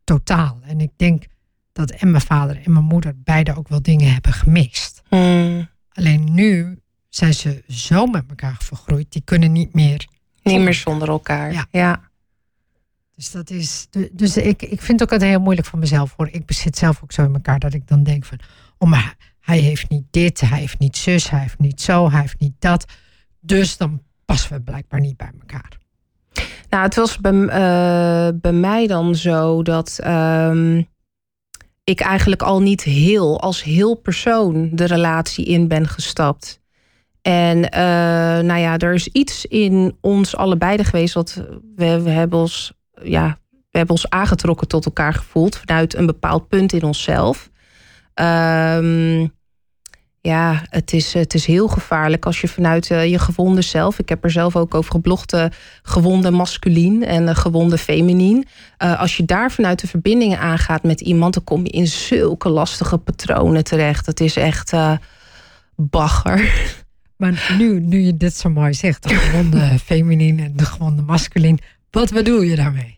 totaal. En ik denk dat en mijn vader en mijn moeder beide ook wel dingen hebben gemist. Mm. Alleen nu zijn ze zo met elkaar vergroeid, die kunnen niet meer. Niet meer zonder elkaar. Ja. ja. Dus dat is. Dus ik, ik vind het ook altijd heel moeilijk voor mezelf hoor. Ik bezit zelf ook zo in elkaar dat ik dan denk van. Oh, maar hij heeft niet dit, hij heeft niet zus, hij heeft niet zo, hij heeft niet dat. Dus dan passen we blijkbaar niet bij elkaar. Nou, het was bij, uh, bij mij dan zo dat um, ik eigenlijk al niet heel, als heel persoon, de relatie in ben gestapt. En uh, nou ja, er is iets in ons allebei geweest wat we, hebben ons, ja, we hebben ons aangetrokken tot elkaar gevoeld vanuit een bepaald punt in onszelf. Um, ja, het is, het is heel gevaarlijk als je vanuit uh, je gewonde zelf. Ik heb er zelf ook over geblogd. Uh, gewonde masculien en uh, gewonde feminien. als je daar vanuit de verbindingen aangaat met iemand, dan kom je in zulke lastige patronen terecht. Dat is echt bagger. Maar nu, nu je dit zo mooi zegt, de gewonde feminien en de gewonde masculien, wat bedoel je daarmee?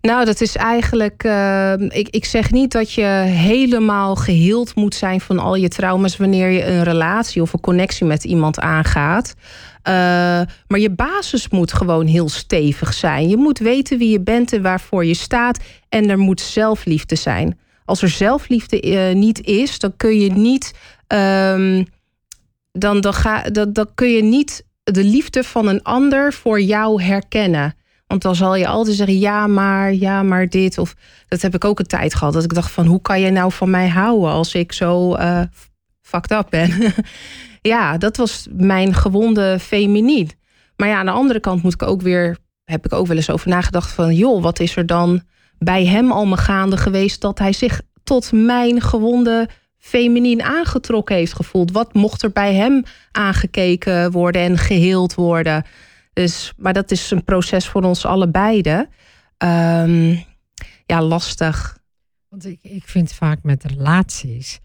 Nou, dat is eigenlijk. Uh, ik, ik zeg niet dat je helemaal geheeld moet zijn van al je trauma's wanneer je een relatie of een connectie met iemand aangaat. Uh, maar je basis moet gewoon heel stevig zijn. Je moet weten wie je bent en waarvoor je staat. En er moet zelfliefde zijn. Als er zelfliefde uh, niet is, dan kun je niet. Um, dan, dan, ga, dan, dan kun je niet de liefde van een ander voor jou herkennen. Want dan zal je altijd zeggen, ja maar, ja maar dit. Of dat heb ik ook een tijd gehad. Dat ik dacht van, hoe kan je nou van mij houden als ik zo uh, fucked up ben? ja, dat was mijn gewonde feminien. Maar ja, aan de andere kant moet ik ook weer, heb ik ook wel eens over nagedacht van, joh, wat is er dan bij hem allemaal gaande geweest dat hij zich tot mijn gewonde feminien aangetrokken heeft gevoeld? Wat mocht er bij hem aangekeken worden en geheeld worden? Dus, maar dat is een proces voor ons allebei. Um, ja, lastig. Want ik, ik vind vaak met relaties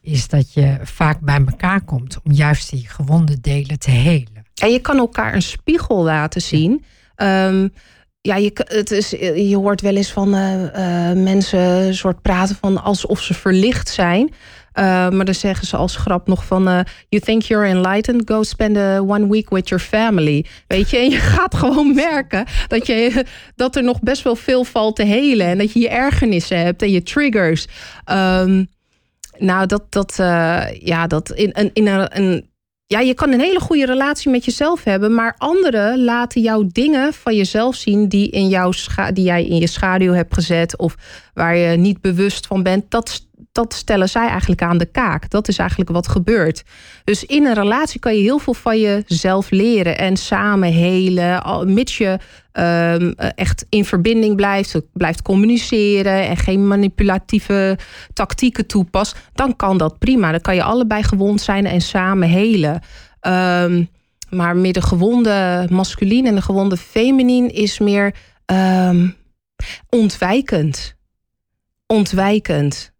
is dat je vaak bij elkaar komt om juist die gewonde delen te helen. En je kan elkaar een spiegel laten zien. Um, ja, je, het is, je hoort wel eens van uh, uh, mensen soort praten van alsof ze verlicht zijn. Uh, maar dan zeggen ze als grap nog van... Uh, you think you're enlightened? Go spend a one week with your family. Weet je, en je gaat gewoon merken... dat, je, dat er nog best wel veel valt te helen. En dat je je ergernissen hebt en je triggers. Um, nou, dat... dat ja, dat in, in, in een, een ja, je kan een hele goede relatie met jezelf hebben, maar anderen laten jou dingen van jezelf zien die, in jouw die jij in je schaduw hebt gezet of waar je niet bewust van bent. Dat, dat stellen zij eigenlijk aan de kaak. Dat is eigenlijk wat gebeurt. Dus in een relatie kan je heel veel van jezelf leren en samen helen. Mits je um, echt in verbinding blijft, blijft communiceren en geen manipulatieve tactieken toepast, dan kan dat prima. Dan kan je allebei gewond zijn en samen helen. Um, maar meer de gewonde masculien en de gewonde feminien is meer um, ontwijkend. Ontwijkend.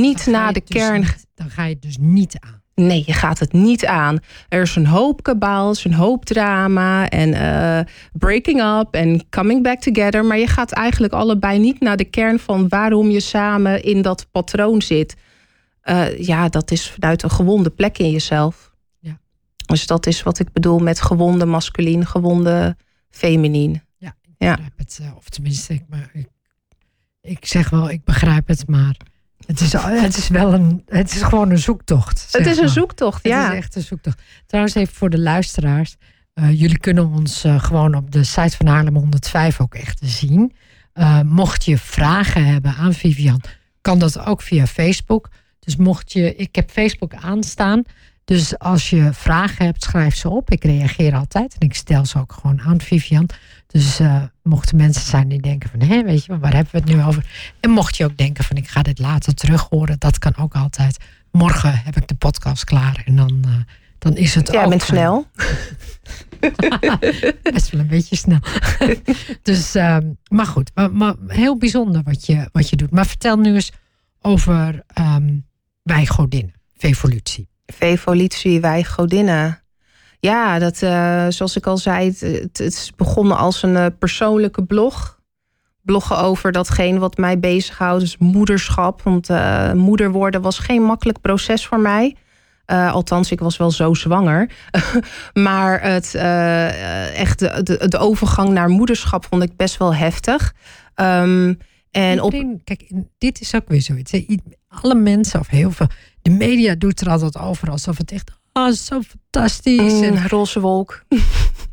Niet naar de dus kern. dan ga je het dus niet aan. Nee, je gaat het niet aan. Er is een hoop kabaal, een hoop drama en uh, breaking up en coming back together. Maar je gaat eigenlijk allebei niet naar de kern van waarom je samen in dat patroon zit. Uh, ja, dat is vanuit een gewonde plek in jezelf. Ja. Dus dat is wat ik bedoel met gewonde masculien, gewonde feminien. Ja, ik begrijp ja. het. Of tenminste, ik, ik, ik zeg wel, ik begrijp het, maar het is, het is wel een, het is gewoon een zoektocht. Het is een zoektocht, ja. Het is echt een zoektocht. Trouwens, even voor de luisteraars. Uh, jullie kunnen ons uh, gewoon op de site van Haarlem 105 ook echt zien. Uh, mocht je vragen hebben aan Vivian, kan dat ook via Facebook. Dus mocht je, ik heb Facebook aanstaan. Dus als je vragen hebt, schrijf ze op. Ik reageer altijd en ik stel ze ook gewoon aan Vivian. Dus uh, mochten mensen zijn die denken van, hé, weet je, waar hebben we het nu over? En mocht je ook denken van, ik ga dit later terug horen, dat kan ook altijd. Morgen heb ik de podcast klaar en dan, uh, dan is het ja, ook... bent snel. Best wel een beetje snel. dus, uh, maar goed, maar, maar, heel bijzonder wat je, wat je doet. Maar vertel nu eens over um, wij godinnen, Vevolutie. Vevolutie, wij godinnen. Ja, dat, uh, zoals ik al zei, het, het, is begonnen als een uh, persoonlijke blog. Bloggen over datgene wat mij bezighoudt, dus moederschap. Want uh, moeder worden was geen makkelijk proces voor mij. althans, ik was wel zo zwanger. maar het, echt de, overgang naar moederschap vond ik best wel heftig. Um, en op... Kijk, dit is ook weer zoiets. Alle mensen, of heel veel, de media doet er altijd over alsof het echt oh, zo fantastisch. Mm, en roze wolk.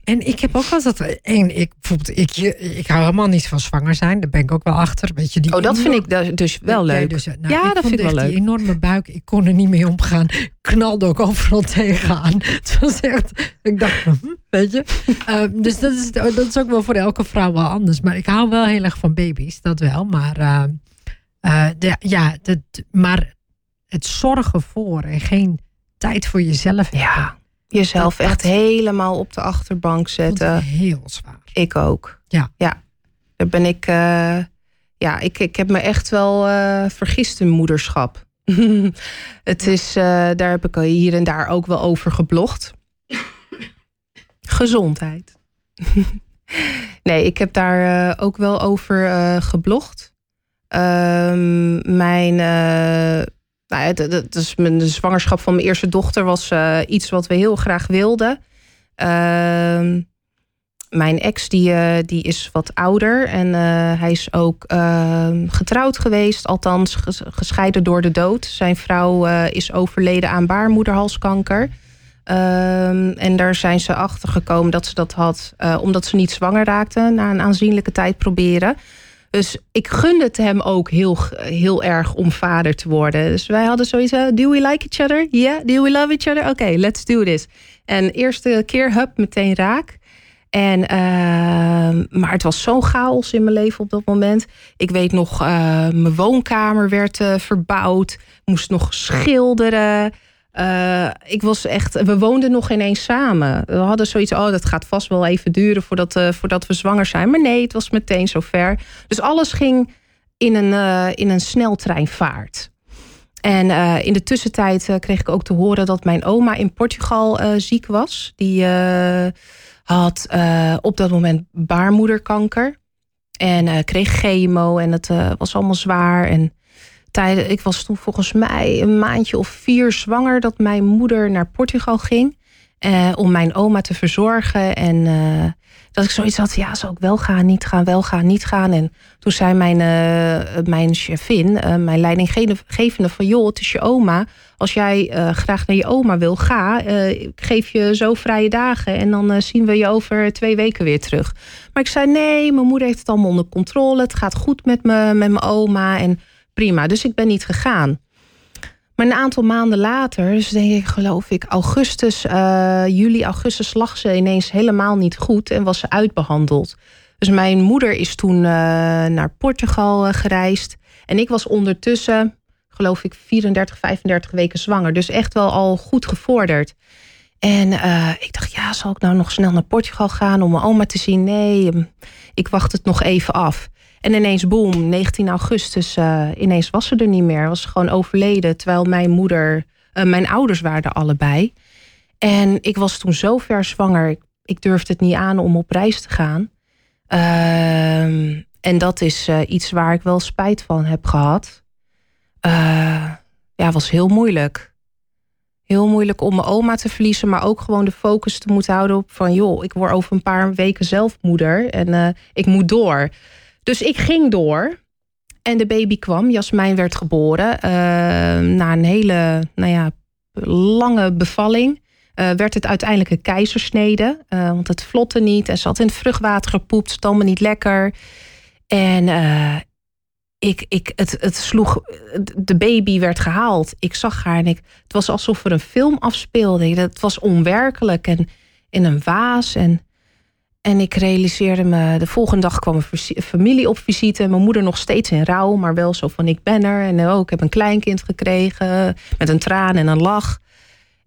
En ik heb ook altijd. En ik, bijvoorbeeld, ik, ik hou helemaal niet van zwanger zijn. Daar ben ik ook wel achter. Weet je, die oh, dat vind ik dus wel leuk. Dus, nou, ja, dat vind ik wel leuk. Die enorme buik, ik kon er niet mee omgaan. Knalde ook overal tegenaan. Het was echt. Ik dacht, hm, weet je. um, dus dat is, dat is ook wel voor elke vrouw wel anders. Maar ik hou wel heel erg van baby's, dat wel. Maar, uh, uh, de, ja, dat, maar het zorgen voor en geen tijd voor jezelf hebben. Ja, jezelf dat, echt dat, helemaal op de achterbank zetten. Heel zwaar. Ik ook. Ja. Ja, daar ben ik. Uh, ja, ik, ik heb me echt wel uh, vergist in moederschap. het is, uh, daar heb ik hier en daar ook wel over geblogd. Gezondheid. nee, ik heb daar ook wel over geblogd. Ehm, mijn nou dat is mijn, de zwangerschap van mijn eerste dochter was uh, iets wat we heel graag wilden. Uh, mijn ex die, uh, die is wat ouder en uh, hij is ook ehm, getrouwd geweest, althans gescheiden door de dood. Zijn vrouw is overleden aan baarmoederhalskanker. Ehm, en daar zijn ze achter gekomen dat ze dat had, omdat ze niet zwanger raakte na een aanzienlijke tijd proberen. Dus ik gunde het hem ook heel, heel erg om vader te worden. Dus wij hadden zoiets do we like each other? Yeah, do we love each other? Oké, let's do this. En eerste keer, hup, meteen raak. En, uh, maar het was zo'n chaos in mijn leven op dat moment. Ik weet nog, uh, mijn woonkamer werd uh, verbouwd. Moest nog schilderen. Uh, ik was echt, we woonden nog ineens samen. We hadden zoiets, oh, dat gaat vast wel even duren voordat, uh, voordat we zwanger zijn. Maar nee, het was meteen zover. Dus alles ging in een, uh, in een sneltreinvaart. En in de tussentijd kreeg ik ook te horen dat mijn oma in Portugal ziek was. Die had op dat moment baarmoederkanker. En kreeg chemo en het was allemaal zwaar. En tijden, ik was toen volgens mij een maandje of vier zwanger dat mijn moeder naar Portugal ging. Eh, om mijn oma te verzorgen. En uh, dat ik zoiets had, ja, zou ik wel gaan, niet gaan, wel gaan, niet gaan. En toen zei mijn, uh, mijn chefin, mijn leidinggevende van... joh, het is je oma. Als jij graag naar je oma wil, ga. ik geef je zo vrije dagen en dan zien we je over twee weken weer terug. Maar ik zei, nee, mijn moeder heeft het allemaal onder controle. Het gaat goed met, me, met mijn oma en prima. Dus ik ben niet gegaan. Maar een aantal maanden later, dus denk ik, geloof ik, augustus, uh, juli, augustus lag ze ineens helemaal niet goed en was ze uitbehandeld. Dus mijn moeder is toen uh, naar Portugal uh, gereisd. En ik was ondertussen, geloof ik, 34, 35 weken zwanger. Dus echt wel al goed gevorderd. En ik dacht, ja, zal ik nou nog snel naar Portugal gaan om mijn oma te zien? Nee, ik wacht het nog even af. En ineens, boom, 19 augustus, uh, ineens was ze er niet meer. Was gewoon overleden. Terwijl mijn moeder, uh, mijn ouders waren allebei. En ik was toen zo ver zwanger. Ik durfde het niet aan om op reis te gaan. Uh, en dat is uh, iets waar ik wel spijt van heb gehad. ja, was heel moeilijk. Heel moeilijk om mijn oma te verliezen, maar ook gewoon de focus te moeten houden op van joh, ik word over een paar weken zelf moeder en ik moet door. Dus ik ging door. En de baby kwam. Jasmijn werd geboren. Uh, na een hele nou ja, lange bevalling. Uh, werd het uiteindelijk een keizersnede. Uh, want het vlotte niet. En ze had in het vruchtwater gepoept. Allemaal niet lekker. En ik, ik, het, het sloeg. De baby werd gehaald. Ik zag haar en ik, het was alsof er een film afspeelde. Het was onwerkelijk. En in een waas. En en ik realiseerde me, de volgende dag kwam een familie op visite. Mijn moeder nog steeds in rouw, maar wel zo van ik ben er. En oh, ik heb een kleinkind gekregen met een traan en een lach.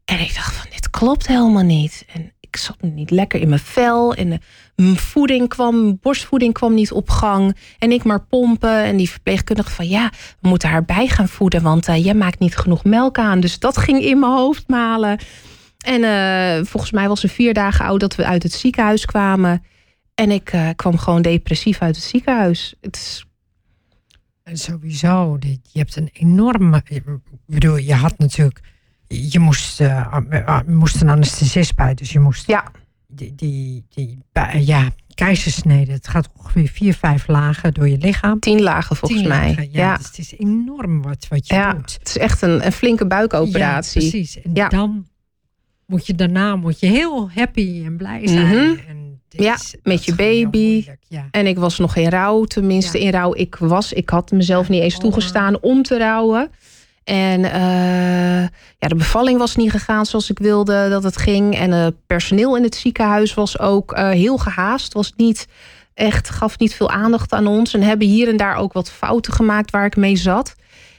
En ik dacht van dit klopt helemaal niet. En ik zat niet lekker in mijn vel. En de voeding kwam, borstvoeding kwam niet op gang. En ik maar pompen. En die verpleegkundige van ja, we moeten haar bij gaan voeden. Want uh, jij maakt niet genoeg melk aan. Dus dat ging in mijn hoofd malen. En uh, volgens mij was ze vier dagen oud dat we uit het ziekenhuis kwamen. En ik uh, kwam gewoon depressief uit het ziekenhuis. Het is... Sowieso, je hebt een enorme. Ik bedoel, je had natuurlijk. Je moest, uh, moest een anesthesist bij, dus je moest. Ja. Die, die, die ja, keizersnede. Het gaat ongeveer vier, vijf lagen door je lichaam. Tien lagen volgens Tien mij. Lagen, ja, Dus het is enorm wat, wat je ja, doet. Het is echt een, een flinke buikoperatie. Ja, precies. En ja. dan moet je daarna moet je heel happy en blij zijn. Mhm. En dit Ja, is- met je baby. Ja. En ik was nog in rouw, tenminste Ja. in rouw. Ik was, ik had mezelf niet eens Oh. toegestaan om te rouwen. En eh, ja, de bevalling was niet gegaan zoals ik wilde dat het ging. En het personeel in het ziekenhuis was ook eh, heel gehaast. Was niet echt, gaf niet veel aandacht aan ons. En hebben hier en daar ook wat fouten gemaakt waar ik mee zat.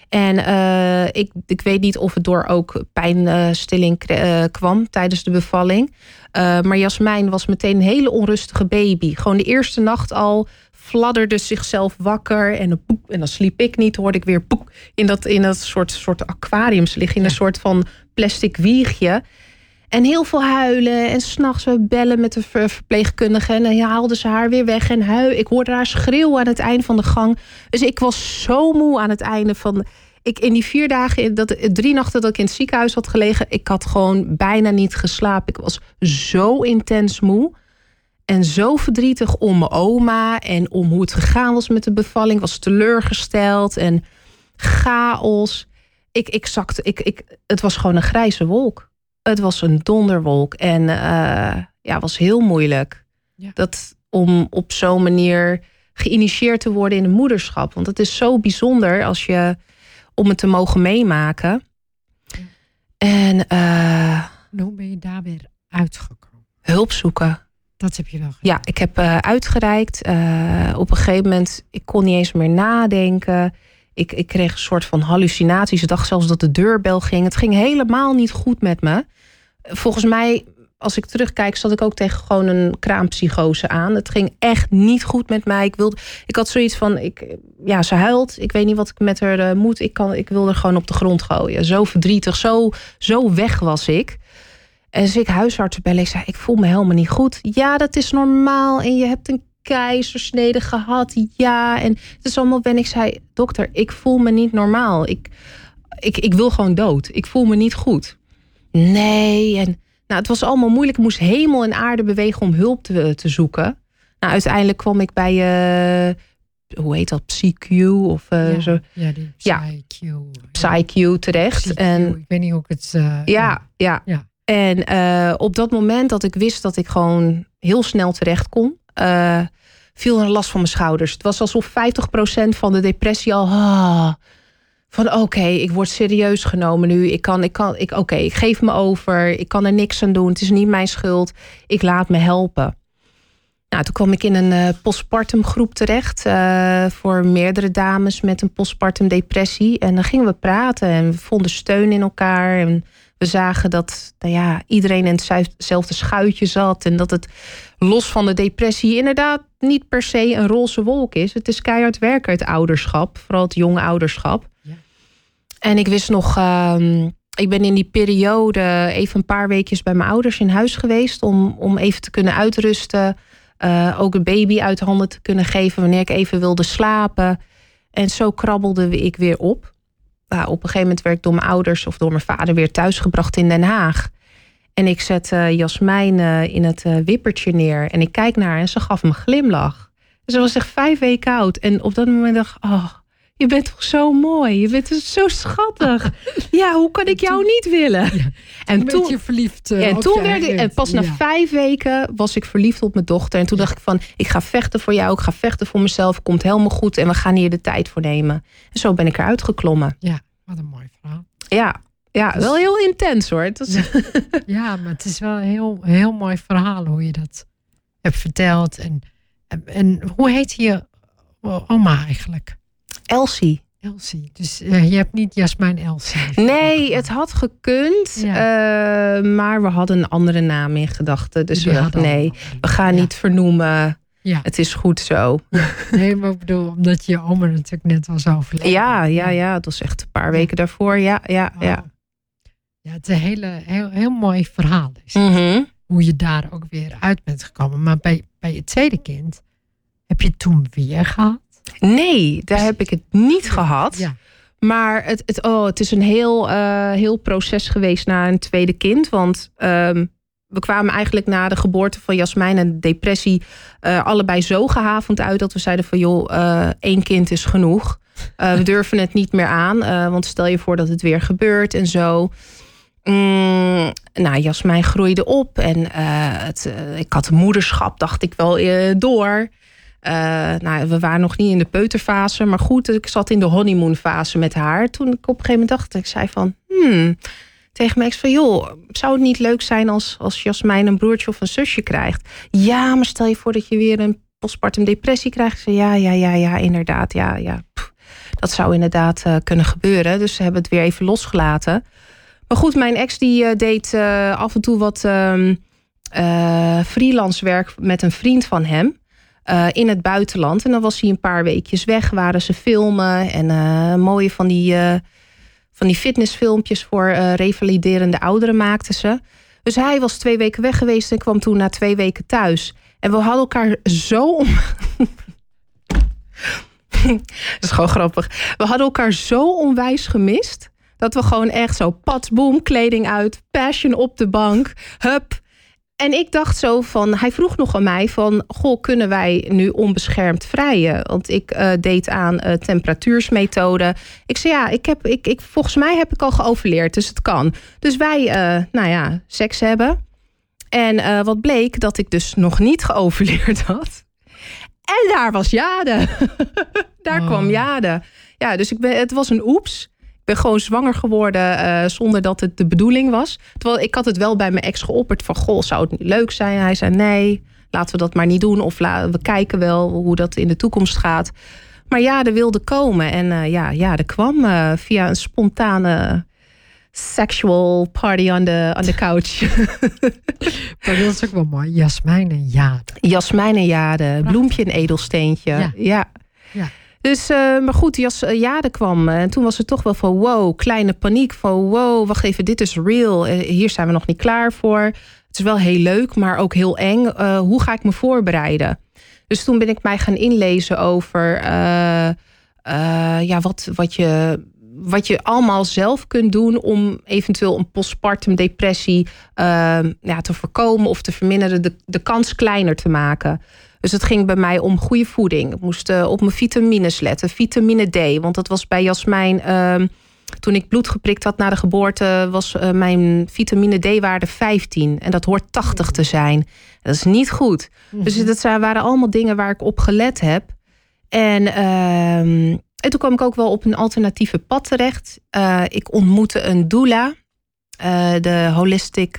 En eh, ik, ik weet niet of het door ook pijnstilling eh, kwam tijdens de bevalling. Eh, maar Jasmijn was meteen een hele onrustige baby. Gewoon de eerste nacht al fladderde zichzelf wakker. En, poep, en dan sliep ik niet, hoorde ik weer poep in dat, in dat soort, soort aquariums liggen. In een soort van plastic wiegje. En heel veel huilen. En s'nachts bellen met de ver- verpleegkundige. En dan haalden ze haar weer weg. En hui. Ik hoorde haar schreeuwen aan het eind van de gang. Dus ik was zo moe aan het einde van. Ik, in die vier dagen, dat, drie nachten dat ik in het ziekenhuis had gelegen. Ik had gewoon bijna niet geslapen. Ik was zo intens moe. En zo verdrietig om mijn oma. En om hoe het gegaan was met de bevalling. Ik was teleurgesteld. En chaos. Ik, ik zakte. Ik, ik, het was gewoon een grijze wolk. Het was een donderwolk. En eh, ja, was heel moeilijk. Ja. Dat om op zo'n manier geïnitieerd te worden in een moederschap. Want het is zo bijzonder als je om het te mogen meemaken. En En hoe ben je daar weer uitgekomen? hulp zoeken. Dat heb je wel gedaan. Ja, ik heb eh, uitgereikt. Op een gegeven moment, ik kon niet eens meer nadenken. Ik, ik kreeg een soort van hallucinaties. Ik dacht zelfs dat de deurbel ging. Het ging helemaal niet goed met me. Volgens mij, als ik terugkijk, zat ik ook tegen gewoon een kraampsychose aan. Het ging echt niet goed met mij. Ik, wilde, ik had zoiets van, ik, ja, ze huilt. Ik weet niet wat ik met haar eh, moet. Ik, kan, ik wil er gewoon op de grond gooien. Zo verdrietig, zo, zo weg was ik. En dus ik huisarts bellen. Ik zei, ik voel me helemaal niet goed. Ja, dat is normaal. En je hebt een keizersnede gehad. Ja, en het is allemaal ben. Ik zei, dokter, ik voel me niet normaal. Ik, ik, ik wil gewoon dood. Ik voel me niet goed. Nee, en nou, het was allemaal moeilijk. Ik moest hemel en aarde bewegen om hulp te, te zoeken. Nou, uiteindelijk kwam ik bij, eh, hoe heet dat, PsyQ of eh, ja, zo, ja, die Ja. PsyQ. PsyQ terecht. PsyQ, En ik weet niet hoe ik het... eh, ja, ja. Ja. En eh, op dat moment dat ik wist dat ik gewoon heel snel terecht kon, eh, viel er een last van mijn schouders. Het was alsof 50% van de depressie al ah, van oké, ik word serieus genomen nu. Ik kan, ik kan, ik, oké, ik geef me over. Ik kan er niks aan doen. Het is niet mijn schuld. Ik laat me helpen. Nou, toen kwam ik in een uh, postpartum groep terecht uh, voor meerdere dames met een postpartum depressie. En dan gingen we praten en we vonden steun in elkaar. En we zagen dat nou ja, iedereen in hetzelfde schuitje zat. En dat het los van de depressie inderdaad niet per se een roze wolk is. Het is keihard werken, het ouderschap. Vooral het jonge ouderschap. Ja. En ik wist nog, um, ik ben in die periode even een paar weekjes bij mijn ouders in huis geweest. Om, om even te kunnen uitrusten. Uh, ook een baby uit handen te kunnen geven wanneer ik even wilde slapen. En zo krabbelde ik weer op. Nou, op een gegeven moment werd ik door mijn ouders of door mijn vader weer thuisgebracht in Den Haag. En ik zet uh, Jasmijn uh, in het wippertje neer. En ik kijk naar haar en ze gaf me een glimlach. Ze was echt vijf weken oud. En op dat moment dacht ik, oh, je bent toch zo mooi. Je bent dus zo schattig. ja, hoe kan ik jou niet willen? en toen je verliefd. Uh, en toen werd ik, en pas na vijf weken was ik verliefd op mijn dochter. En toen dacht ik van, ik ga vechten voor jou. Ik ga vechten voor mezelf. Komt helemaal goed. En we gaan hier de tijd voor nemen. En zo ben ik eruit geklommen. Ja, wat een mooi verhaal. Ja, ja, wel heel intens hoor. is... Ja. maar het is wel een heel, heel mooi verhaal hoe je dat hebt verteld. En, en hoe heet je oma eigenlijk? Elsie. Elsie. Dus uh, je hebt niet Jasmijn Elsie. Nee, het had gekund. Uh, maar we hadden een andere naam in gedachten. Dus we dachten, nee, we gaan niet vernoemen. Ja. Het is goed zo. Nee, maar ik bedoel, omdat je oma natuurlijk net was overleden. Ja, ja, ja. Het was echt een paar weken daarvoor. Ja, ja, ja. Ja, het is een hele, heel, heel mooi verhaal. Is mm Hoe je daar ook weer uit bent gekomen. Maar bij, bij je tweede kind heb je toen weer gehad? Nee, daar heb ik het niet gehad. Ja. Maar het, het, oh, het is een heel, uh, heel proces geweest na een tweede kind. Want um, we kwamen eigenlijk na de geboorte van Jasmijn en de depressie uh, allebei zo gehavend uit dat we zeiden van joh, uh, één kind is genoeg. we durven het niet meer aan, want stel je voor dat het weer gebeurt en zo. Mm, nou, Jasmijn groeide op en het, ik had moederschap, dacht ik wel door. Uh, nou, we waren nog niet in de peuterfase, maar goed, ik zat in de honeymoonfase met haar. Toen ik op een gegeven moment dacht, ik zei van, hmm, tegen mijn ex van, joh, zou het niet leuk zijn als, als Jasmijn een broertje of een zusje krijgt? Ja, maar stel je voor dat je weer een postpartum depressie krijgt. Zei, ja, ja, ja, ja, inderdaad, ja, ja. dat zou inderdaad uh, kunnen gebeuren. Dus ze hebben het weer even losgelaten. Maar goed, mijn ex die uh, deed af en toe wat uh, freelance werk met een vriend van hem. Uh, in het buitenland. En dan was hij een paar weekjes weg, waren ze filmen en uh, mooie van die, uh, van die fitnessfilmpjes voor revaliderende ouderen maakten ze. Dus hij was twee weken weg geweest en kwam toen na twee weken thuis. En we hadden elkaar zo. dat is gewoon grappig. We hadden elkaar zo onwijs gemist. Dat we gewoon echt zo patsboom, kleding uit, passion op de bank. Hup, en ik dacht zo van, hij vroeg nog aan mij van, goh, kunnen wij nu onbeschermd vrijen? Want ik uh, deed aan uh, temperatuursmethode. Ik zei ja, ik heb, ik, ik, volgens mij heb ik al geoverleerd, dus het kan. Dus wij, uh, nou ja, seks hebben. En wat bleek, dat ik dus nog niet geoverleerd had. En daar was Jade. daar kwam oh. Jade. Ja, dus ik ben, het was een oeps ben gewoon zwanger geworden uh, zonder dat het de bedoeling was. Terwijl ik had het wel bij mijn ex geopperd van... goh, zou het niet leuk zijn? Hij zei nee, laten we dat maar niet doen. Of we kijken wel hoe dat in de toekomst gaat. Maar ja, er wilde komen. En uh, ja, ja, er kwam uh, via een spontane sexual party on the, on the couch. maar dat is ook wel mooi. Jasmijn en Jade. Jasmijn en Jade. Bloempje en edelsteentje. ja. ja. ja. Dus, uh, maar goed, Jas uh, Jade kwam. En toen was het toch wel van wow, kleine paniek. Van wow, wacht even, dit is real. Hier zijn we nog niet klaar voor. Het is wel heel leuk, maar ook heel eng. hoe ga ik me voorbereiden? Dus toen ben ik mij gaan inlezen over ja, wat, wat, je, wat je allemaal zelf kunt doen om eventueel een postpartum depressie ja, te voorkomen of te verminderen, de, de kans kleiner te maken. Dus het ging bij mij om goede voeding. Ik moest uh, op mijn vitamines letten. Vitamine D. Want dat was bij Jasmijn. Uh, toen ik bloed geprikt had na de geboorte, was uh, mijn vitamine D-waarde 15. En dat hoort 80 te zijn. Dat is niet goed. Dus mhm. dat waren allemaal dingen waar ik op gelet heb. En, ehm, En toen kwam ik ook wel op een alternatieve pad terecht. ik ontmoette een doula, de holistic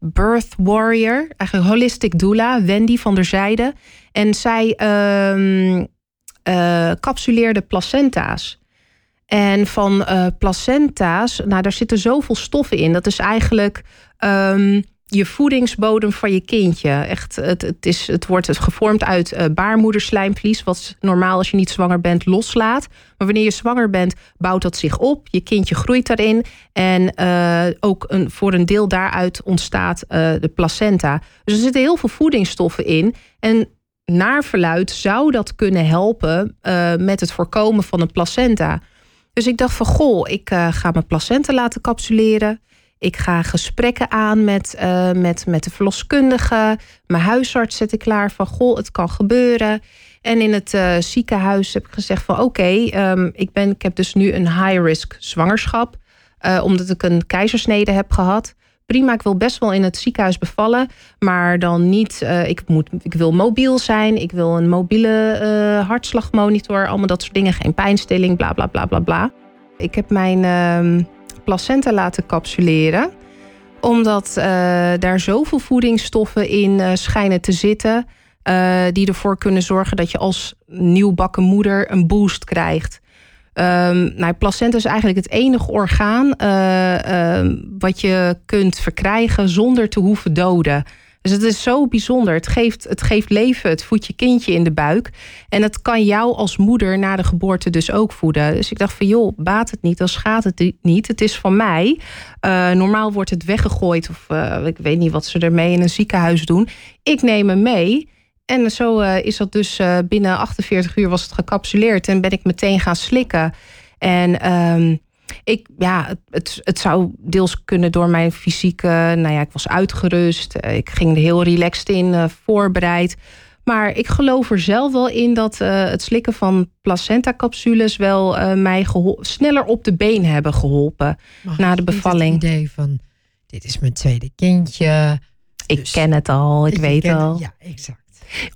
birth warrior, eigenlijk holistic doula, Wendy van der Zijde. En zij um, capsuleerde placenta's. En van uh, placenta's, nou, daar zitten zoveel stoffen in. Dat is eigenlijk um, je voedingsbodem van je kindje. Echt, het, het, is, het wordt gevormd uit uh, baarmoederslijmvlies, wat normaal als je niet zwanger bent loslaat. Maar wanneer je zwanger bent, bouwt dat zich op. Je kindje groeit daarin. En uh, ook een, voor een deel daaruit ontstaat uh, de placenta. Dus er zitten heel veel voedingsstoffen in. En naar verluid zou dat kunnen helpen met het voorkomen van een placenta. Dus ik dacht van goh, ik ga mijn placenta laten capsuleren. Ik ga gesprekken aan met, uh, met, met de verloskundige. Mijn huisarts zet ik klaar van, goh, het kan gebeuren. En in het uh, ziekenhuis heb ik gezegd van, oké, um, ik ben ik heb dus nu een high-risk zwangerschap. Uh, omdat ik een keizersnede heb gehad. Prima, ik wil best wel in het ziekenhuis bevallen. Maar dan niet, ik, moet, ik wil mobiel zijn. Ik wil een mobiele hartslagmonitor. Allemaal dat soort dingen. Geen pijnstilling, bla, bla, bla, bla, bla. Ik heb mijn ehm, placenta laten capsuleren. Omdat uh, daar zoveel voedingsstoffen in uh, schijnen te zitten. Uh, die ervoor kunnen zorgen dat je als nieuwbakken moeder een boost krijgt. Um, nou, placenta is eigenlijk het enige orgaan wat je kunt verkrijgen zonder te hoeven doden. Dus het is zo bijzonder. Het geeft, het geeft leven. Het voedt je kindje in de buik. En het kan jou als moeder na de geboorte dus ook voeden. Dus ik dacht van joh, baat het niet, dan schaadt het niet. Het is van mij. Uh, normaal wordt het weggegooid of uh, ik weet niet wat ze ermee in een ziekenhuis doen. Ik neem hem mee. En zo uh, is dat dus binnen 48 uur was het gecapsuleerd. En ben ik meteen gaan slikken. En... Ik, ja, het, het zou deels kunnen door mijn fysieke. Nou ja, ik was uitgerust. Eh, ik ging er heel relaxed in, uh, voorbereid. Maar ik geloof er zelf wel in dat uh, het slikken van placenta-capsules wel uh, mij sneller op de been hebben geholpen Mag na de bevalling. Het idee van: dit is mijn tweede kindje. Ik dus ken het al, ik, ik weet ken, al. Ja, exact.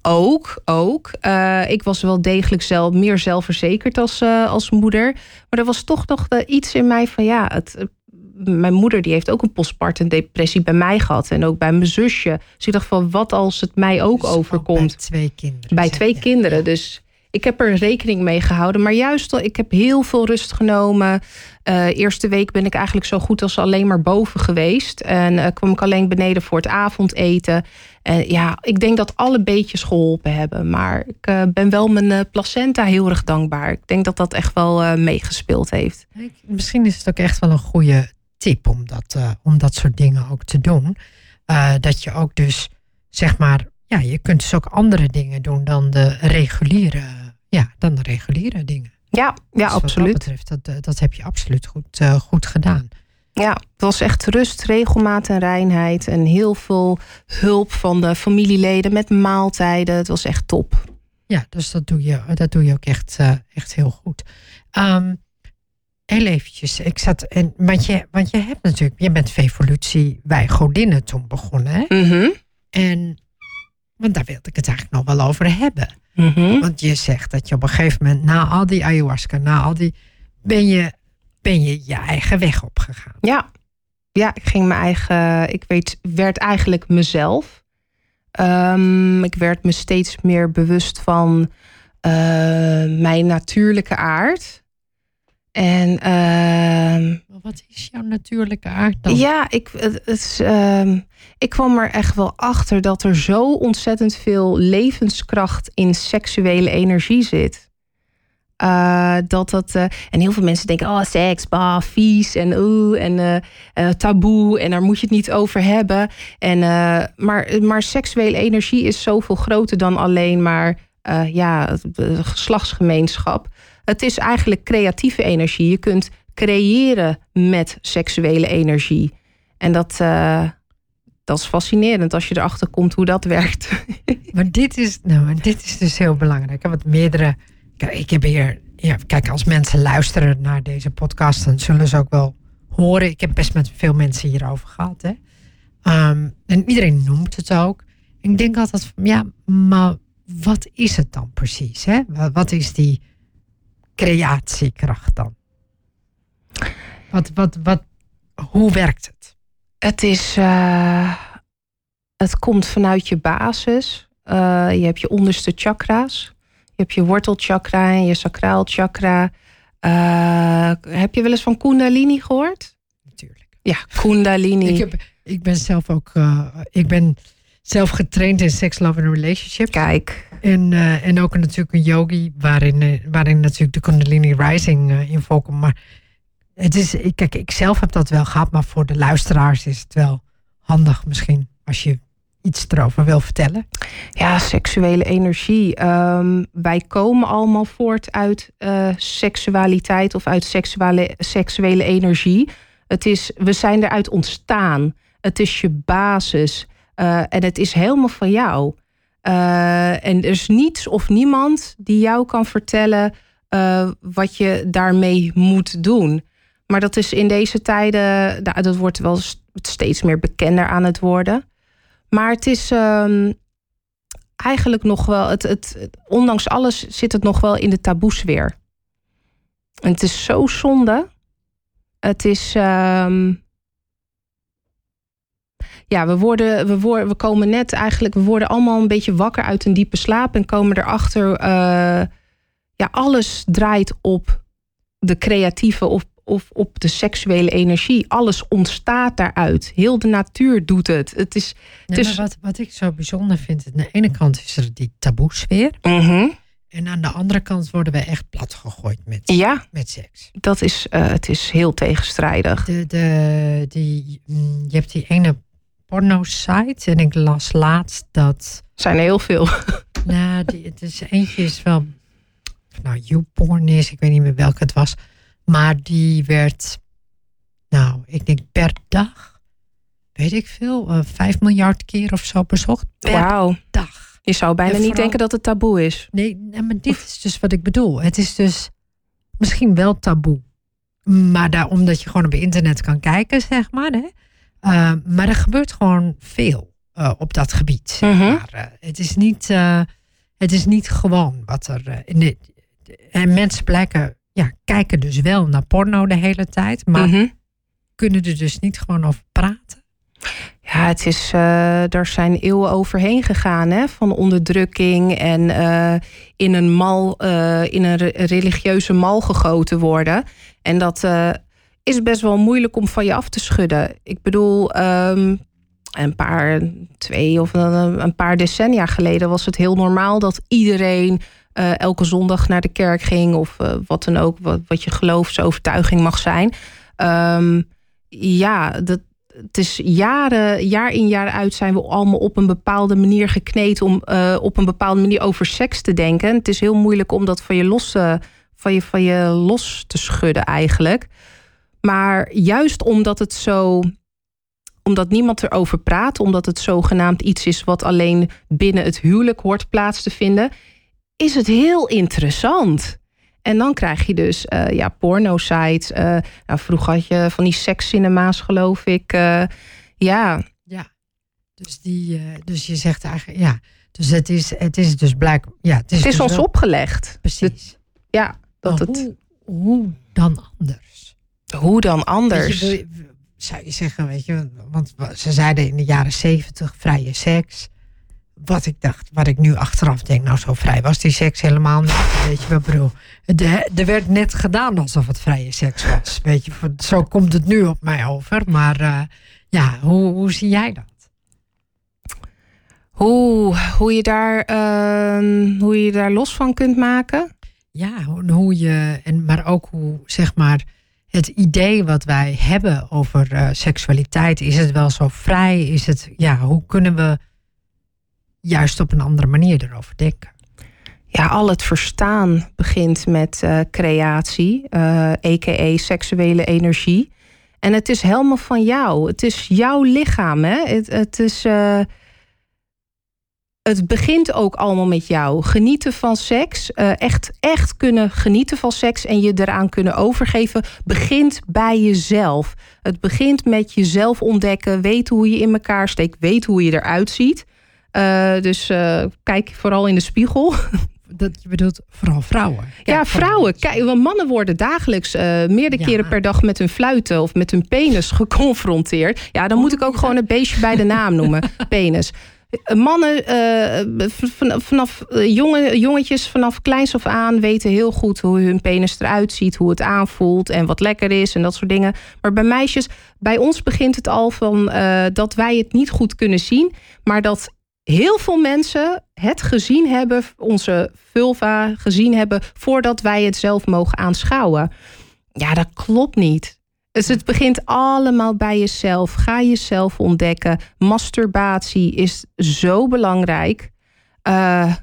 Ook, ook. Uh, ik was wel degelijk zelf, meer zelfverzekerd als, uh, als moeder. Maar er was toch nog iets in mij van ja, het, mijn moeder die heeft ook een postpartum depressie bij mij gehad. En ook bij mijn zusje. Dus ik dacht van wat als het mij ook dus overkomt. Bij twee kinderen. Bij twee kinderen. Dus ik heb er rekening mee gehouden. Maar juist, ik heb heel veel rust genomen. Uh, eerste week ben ik eigenlijk zo goed als alleen maar boven geweest. En uh, kwam ik alleen beneden voor het avondeten. En ja, ik denk dat alle beetjes geholpen hebben. Maar ik uh, ben wel mijn placenta heel erg dankbaar. Ik denk dat dat echt wel meegespeeld heeft. Misschien is het ook echt wel een goede tip om dat, om dat soort dingen ook te doen. dat je ook dus, zeg maar, ja, je kunt dus ook andere dingen doen dan de reguliere ja, dan de reguliere dingen. Ja, ja dus absoluut. Wat dat betreft, dat, dat heb je absoluut goed, uh, goed gedaan. Ja, het was echt rust, regelmaat en reinheid. En heel veel hulp van de familieleden met maaltijden. Het was echt top. Ja, dus dat doe je, dat doe je ook echt, uh, echt heel goed. Um, heel eventjes, ik zat, en, want, je, want je hebt natuurlijk, je bent Vevolutie wij godinnen toen begonnen. Hè? Mm -hmm. En, want daar wilde ik het eigenlijk nog wel over hebben. Mm -hmm. Want je zegt dat je op een gegeven moment, na al die ayahuasca, na al die, ben je ben je, je eigen weg opgegaan. Ja. ja, ik ging mijn eigen, ik weet, werd eigenlijk mezelf. Um, ik werd me steeds meer bewust van uh, mijn natuurlijke aard. En uh, wat is jouw natuurlijke aard dan? Ja, ik, het, het, uh, ik kwam er echt wel achter dat er zo ontzettend veel levenskracht in seksuele energie zit. Uh, dat dat, uh, en heel veel mensen denken: oh, seks, bah, vies en oeh, en uh, taboe, en daar moet je het niet over hebben. En, maar, maar seksuele energie is zoveel groter dan alleen maar ja, geslachtsgemeenschap. Het is eigenlijk creatieve energie. Je kunt creëren met seksuele energie. En dat, uh, dat is fascinerend als je erachter komt hoe dat werkt. Maar dit is, nou, dit is dus heel belangrijk. Wat meerdere. Ik heb hier. Ja, kijk, als mensen luisteren naar deze podcast, dan zullen ze ook wel horen. Ik heb best met veel mensen hierover gehad. Hè? Um, en iedereen noemt het ook. Ik denk altijd, ja, maar wat is het dan precies? Hè? Wat is die creatiekracht dan? Wat, wat, wat, hoe werkt het? Het is. Uh, het komt vanuit je basis. Uh, je hebt je onderste chakra's. Je hebt je wortelchakra en je sacraal chakra. Uh, heb je wel eens van Kundalini gehoord? Natuurlijk. Ja, Kundalini. ik, heb, ik ben zelf ook. ik ben zelf getraind in sex, love en relationships. Kijk. En, uh, en ook natuurlijk een yogi, waarin, waarin natuurlijk de Kundalini Rising uh, in voorkomt. Maar het is, kijk, ik zelf heb dat wel gehad, maar voor de luisteraars is het wel handig misschien als je iets erover wil vertellen. Ja, seksuele energie. Um, wij komen allemaal voort uit seksualiteit of uit seksuele, seksuele energie. Het is, we zijn eruit ontstaan. Het is je basis. En het is helemaal van jou. Uh, en er is niets of niemand die jou kan vertellen uh, wat je daarmee moet doen. Maar dat is in deze tijden, nou, dat wordt wel steeds meer bekender aan het worden. Maar het is um, eigenlijk nog wel, het, het, ondanks alles zit het nog wel in de taboesfeer. En het is zo zonde. Het is. Um, ja, we, worden, we, worden, we komen net eigenlijk, we worden allemaal een beetje wakker uit een diepe slaap en komen erachter, uh, ja, alles draait op de creatieve of, of op de seksuele energie. Alles ontstaat daaruit. Heel de natuur doet het. Het is. Het is... wat, wat ik zo bijzonder vind, aan de ene kant is er die taboesfeer. Mm -hmm. En aan de andere kant worden we echt plat gegooid met, ja, met seks. Dat is, uh, het is heel tegenstrijdig. De, de, die, je hebt die ene porno-site. En ik las laatst dat. zijn er heel veel. Nou, die, het is, eentje is wel. Nou, YouPorn is, ik weet niet meer welke het was. Maar die werd. Nou, ik denk per dag. Weet ik veel. Uh, vijf miljard keer of zo bezocht. Per Wauw. dag. Je zou bijna niet denken dat het taboe is. Nee, nee, maar dit is dus wat ik bedoel. Het is dus misschien wel taboe. Maar daar, omdat je gewoon op internet kan kijken, zeg maar. Hè? Uh, maar er gebeurt gewoon veel uh, op dat gebied. Mhm. Maar, uh, het, is niet, het is niet gewoon wat er. in de, en mensen blijken, ja, kijken dus wel naar porno de hele tijd, maar -hmm. kunnen er dus niet gewoon over praten. Ja, het is, daar zijn eeuwen overheen gegaan, hè? van onderdrukking en in een mal, in een religieuze mal gegoten worden. En dat is best wel moeilijk om van je af te schudden. Ik bedoel, um, een paar, twee of een, een, paar decennia geleden was het heel normaal dat iedereen uh, elke zondag naar de kerk ging of uh, wat dan ook, wat, wat je geloofsovertuiging mag zijn. Um, ja, dat, het is jaren, jaar in jaar uit zijn we allemaal op een bepaalde manier gekneed om op een bepaalde manier over seks te denken. En het is heel moeilijk om dat van je los, van je, van je los te schudden eigenlijk. Maar juist omdat het zo. Omdat niemand erover praat, omdat het zogenaamd iets is wat alleen binnen het huwelijk hoort plaats te vinden, is het heel interessant. En dan krijg je dus uh, ja, porno-sites. Uh, nou, vroeger had je van die sekscinema's, geloof ik. Uh, ja. Ja, dus, die, dus je zegt eigenlijk, ja. Dus het is, het is dus blijk. Ja, het is, het is dus ons wel, opgelegd. Precies. Ja, dat maar het. Hoe, hoe dan anders? Hoe dan anders? Je, zou je zeggen, weet je, want ze zeiden in de jaren zeventig vrije seks. Wat ik dacht, wat ik nu achteraf denk, nou zo vrij was die seks helemaal niet. Weet je wat ik bedoel? De, er werd net gedaan alsof het vrije seks was. Weet je, zo komt het nu op mij over. Maar uh, ja, hoe, hoe zie jij dat? Hoe, hoe, je daar, uh, hoe je daar los van kunt maken? Ja, hoe je, en, maar ook hoe, zeg maar, het idee wat wij hebben over uh, seksualiteit, is het wel zo vrij? Is het, ja, hoe kunnen we juist op een andere manier erover denken? Ja, al het verstaan begint met uh, creatie, uh, a.k.a. seksuele energie. En het is helemaal van jou. Het is jouw lichaam. Hè? Het, het is. Het begint ook allemaal met jou. Genieten van seks, uh, echt, echt kunnen genieten van seks en je eraan kunnen overgeven, begint bij jezelf. Het begint met jezelf ontdekken, weten hoe je in elkaar steekt, weten hoe je eruit ziet. Uh, dus uh, kijk vooral in de spiegel. dat je bedoelt vooral vrouwen. Ja, vrouwen. Kijk, want mannen worden dagelijks uh, meerdere keren per dag met hun fluiten of met hun penis geconfronteerd. Ja, dan moet ik ook gewoon een beestje bij de naam noemen. penis. Mannen, uh, vanaf jonge, jongetjes vanaf kleins af aan weten heel goed hoe hun penis eruit ziet, hoe het aanvoelt en wat lekker is en dat soort dingen. Maar bij meisjes, bij ons begint het al van dat wij het niet goed kunnen zien, maar dat heel veel mensen het gezien hebben, onze vulva gezien hebben, voordat wij het zelf mogen aanschouwen. Ja, dat klopt niet. Dus het begint allemaal bij jezelf. Ga jezelf ontdekken. Masturbatie is zo belangrijk. Uh,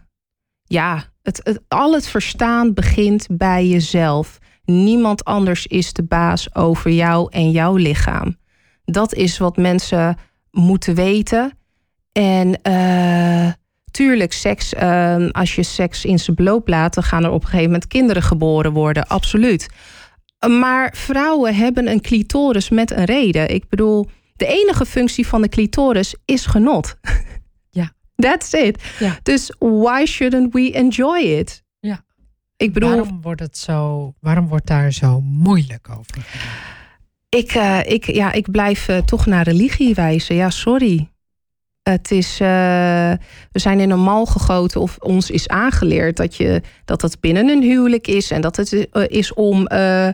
ja, het, het, al het verstaan begint bij jezelf. Niemand anders is de baas over jou en jouw lichaam. Dat is wat mensen moeten weten. En uh, tuurlijk, seks, uh, als je seks in zijn bloot laat, dan gaan er op een gegeven moment kinderen geboren worden. Absoluut. Maar vrouwen hebben een clitoris met een reden. Ik bedoel, de enige functie van de clitoris is genot. Ja. That's it. Ja. Dus why shouldn't we enjoy it? Ja. Ik bedoel, waarom wordt het zo? Waarom wordt daar zo moeilijk over? Ik, uh, ik, ja, ik blijf uh, toch naar religie wijzen. Ja, sorry. Het is, uh, we zijn in een mal gegoten of ons is aangeleerd dat, je, dat het binnen een huwelijk is en dat het uh, is om uh,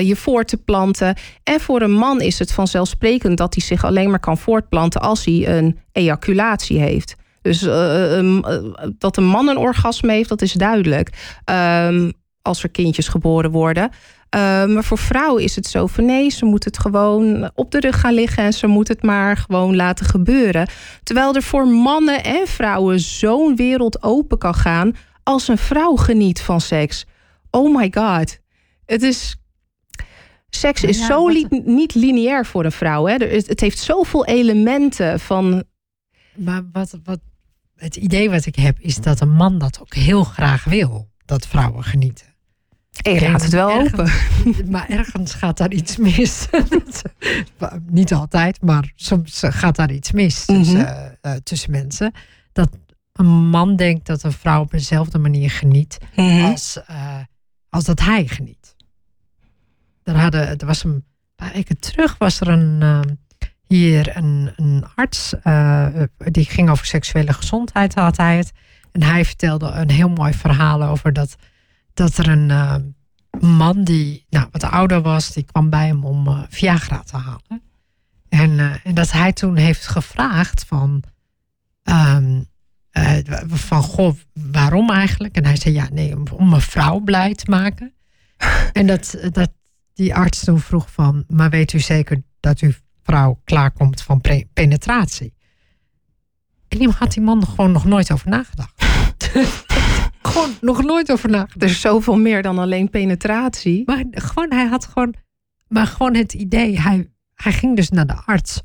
je voor te planten. En voor een man is het vanzelfsprekend dat hij zich alleen maar kan voortplanten als hij een ejaculatie heeft. Dus dat een man een orgasme heeft, dat is duidelijk. Um, als er kindjes geboren worden. Uh, maar voor vrouwen is het zo van nee, ze moet het gewoon op de rug gaan liggen en ze moet het maar gewoon laten gebeuren. Terwijl er voor mannen en vrouwen zo'n wereld open kan gaan als een vrouw geniet van seks. Oh my god. Het is. Seks is ja, zo li niet lineair voor een vrouw. Hè? Het heeft zoveel elementen van. Maar wat, wat, het idee wat ik heb is dat een man dat ook heel graag wil, dat vrouwen genieten. Ik laat het wel open. Maar ergens gaat daar iets mis. Niet altijd, maar soms gaat daar iets mis tussen, mm -hmm. uh, tussen mensen. Dat een man denkt dat een vrouw op dezelfde manier geniet mm -hmm. als, uh, als dat hij geniet. Er, hadden, er was een paar weken terug was er een, uh, hier een, een arts die ging over seksuele gezondheid had hij het. En hij vertelde een heel mooi verhaal over dat dat er een uh, man die nou, wat ouder was, die kwam bij hem om uh, Viagra te halen. En, uh, en dat hij toen heeft gevraagd van, um, van goh, waarom eigenlijk? En hij zei ja, nee, om, om een vrouw blij te maken. en dat, dat die arts toen vroeg van, maar weet u zeker dat uw vrouw klaarkomt van penetratie? En die had die man gewoon nog nooit over nagedacht. gewoon nog nooit over nagedacht. Er is zoveel meer dan alleen penetratie. Maar gewoon, hij had gewoon, maar gewoon het idee. Hij, hij ging dus naar de arts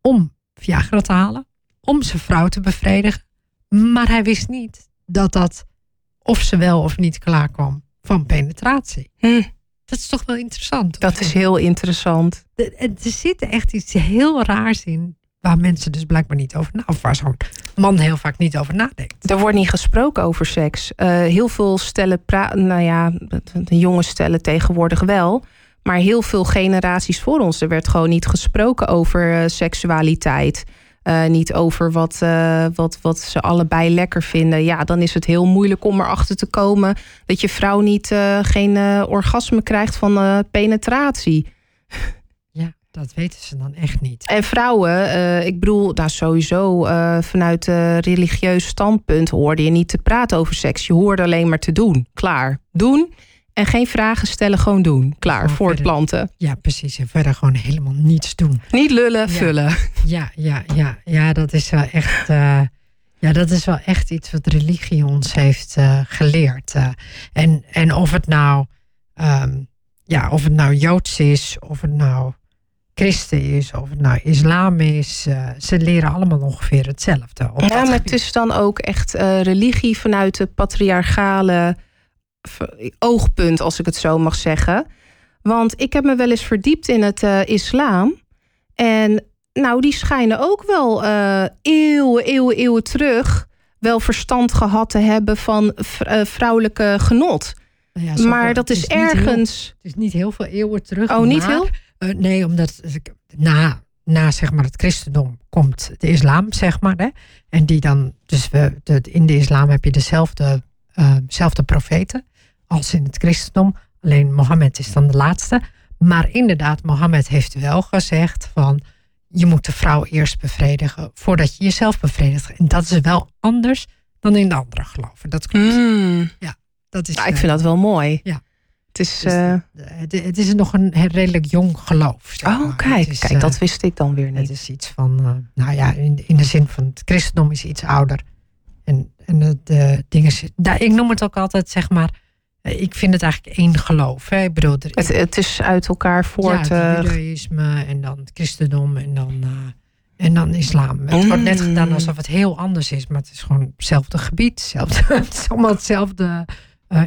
om Viagra te halen. Om zijn vrouw te bevredigen. Maar hij wist niet dat dat of ze wel of niet klaar kwam van penetratie. Hm. Dat is toch wel interessant? Dat is heel interessant. Er, er zit echt iets heel raars in waar mensen dus blijkbaar niet over na, of waar zo'n man heel vaak niet over nadenkt. Er wordt niet gesproken over seks. Uh, heel veel stellen, nou ja, de jonge stellen tegenwoordig wel. Maar heel veel generaties voor ons, er werd gewoon niet gesproken over uh, seksualiteit. Uh, niet over wat, wat, wat ze allebei lekker vinden. Ja, dan is het heel moeilijk om erachter te komen dat je vrouw niet geen orgasme krijgt van penetratie. Dat weten ze dan echt niet. En vrouwen, uh, ik bedoel, nou sowieso uh, vanuit uh, religieus standpunt hoorde je niet te praten over seks. Je hoorde alleen maar te doen. Klaar. Doen en geen vragen stellen, gewoon doen. Klaar, gewoon voortplanten. Verder, ja, precies. En verder gewoon helemaal niets doen. Niet lullen, ja. vullen. Ja, ja, ja, ja, dat is wel echt. ja, dat is wel echt iets wat religie ons heeft geleerd. en, en of het nou, um, ja, of het nou Joods is, of het nou christen is of het nou islam is. Uh, ze leren allemaal ongeveer hetzelfde. Ja, maar het is dan ook echt uh, religie vanuit de patriarchale oogpunt, als ik het zo mag zeggen. Want ik heb me wel eens verdiept in het uh, islam. En nou, die schijnen ook wel eeuwen, eeuwen, eeuwen terug wel verstand gehad te hebben van vrouwelijke genot. Ja, maar dat is, ergens. het is niet heel veel eeuwen terug. Oh, niet heel? Nee, omdat na na zeg maar, het christendom komt de islam, zeg maar. Hè? En die dan, dus we, de, in de islam heb je dezelfde, uh, profeten als in het christendom. Alleen Mohammed is dan de laatste. Maar inderdaad, Mohammed heeft wel gezegd van je moet de vrouw eerst bevredigen voordat je jezelf bevredigt. En dat is wel anders dan in de andere geloven. Dat klopt. Mm. Ja, dat is. Ja, ik vind dat wel mooi. Ja. Het is, dus uh, het, is nog een redelijk jong geloof. oh, kijk, kijk, dat wist ik dan weer niet. Het is iets van, uh, nou ja, in, in de zin van het christendom is iets ouder. En, en de, de dingen, ik noem het ook altijd, zeg maar, ik vind het eigenlijk één geloof. Hè. Ik bedoel, er, het, het is uit elkaar voort. Ja, het judaïsme en dan het christendom en dan, uh, en dan islam. Het wordt net gedaan mm. alsof het heel anders is, maar het is gewoon hetzelfde gebied. Hetzelfde, het is allemaal hetzelfde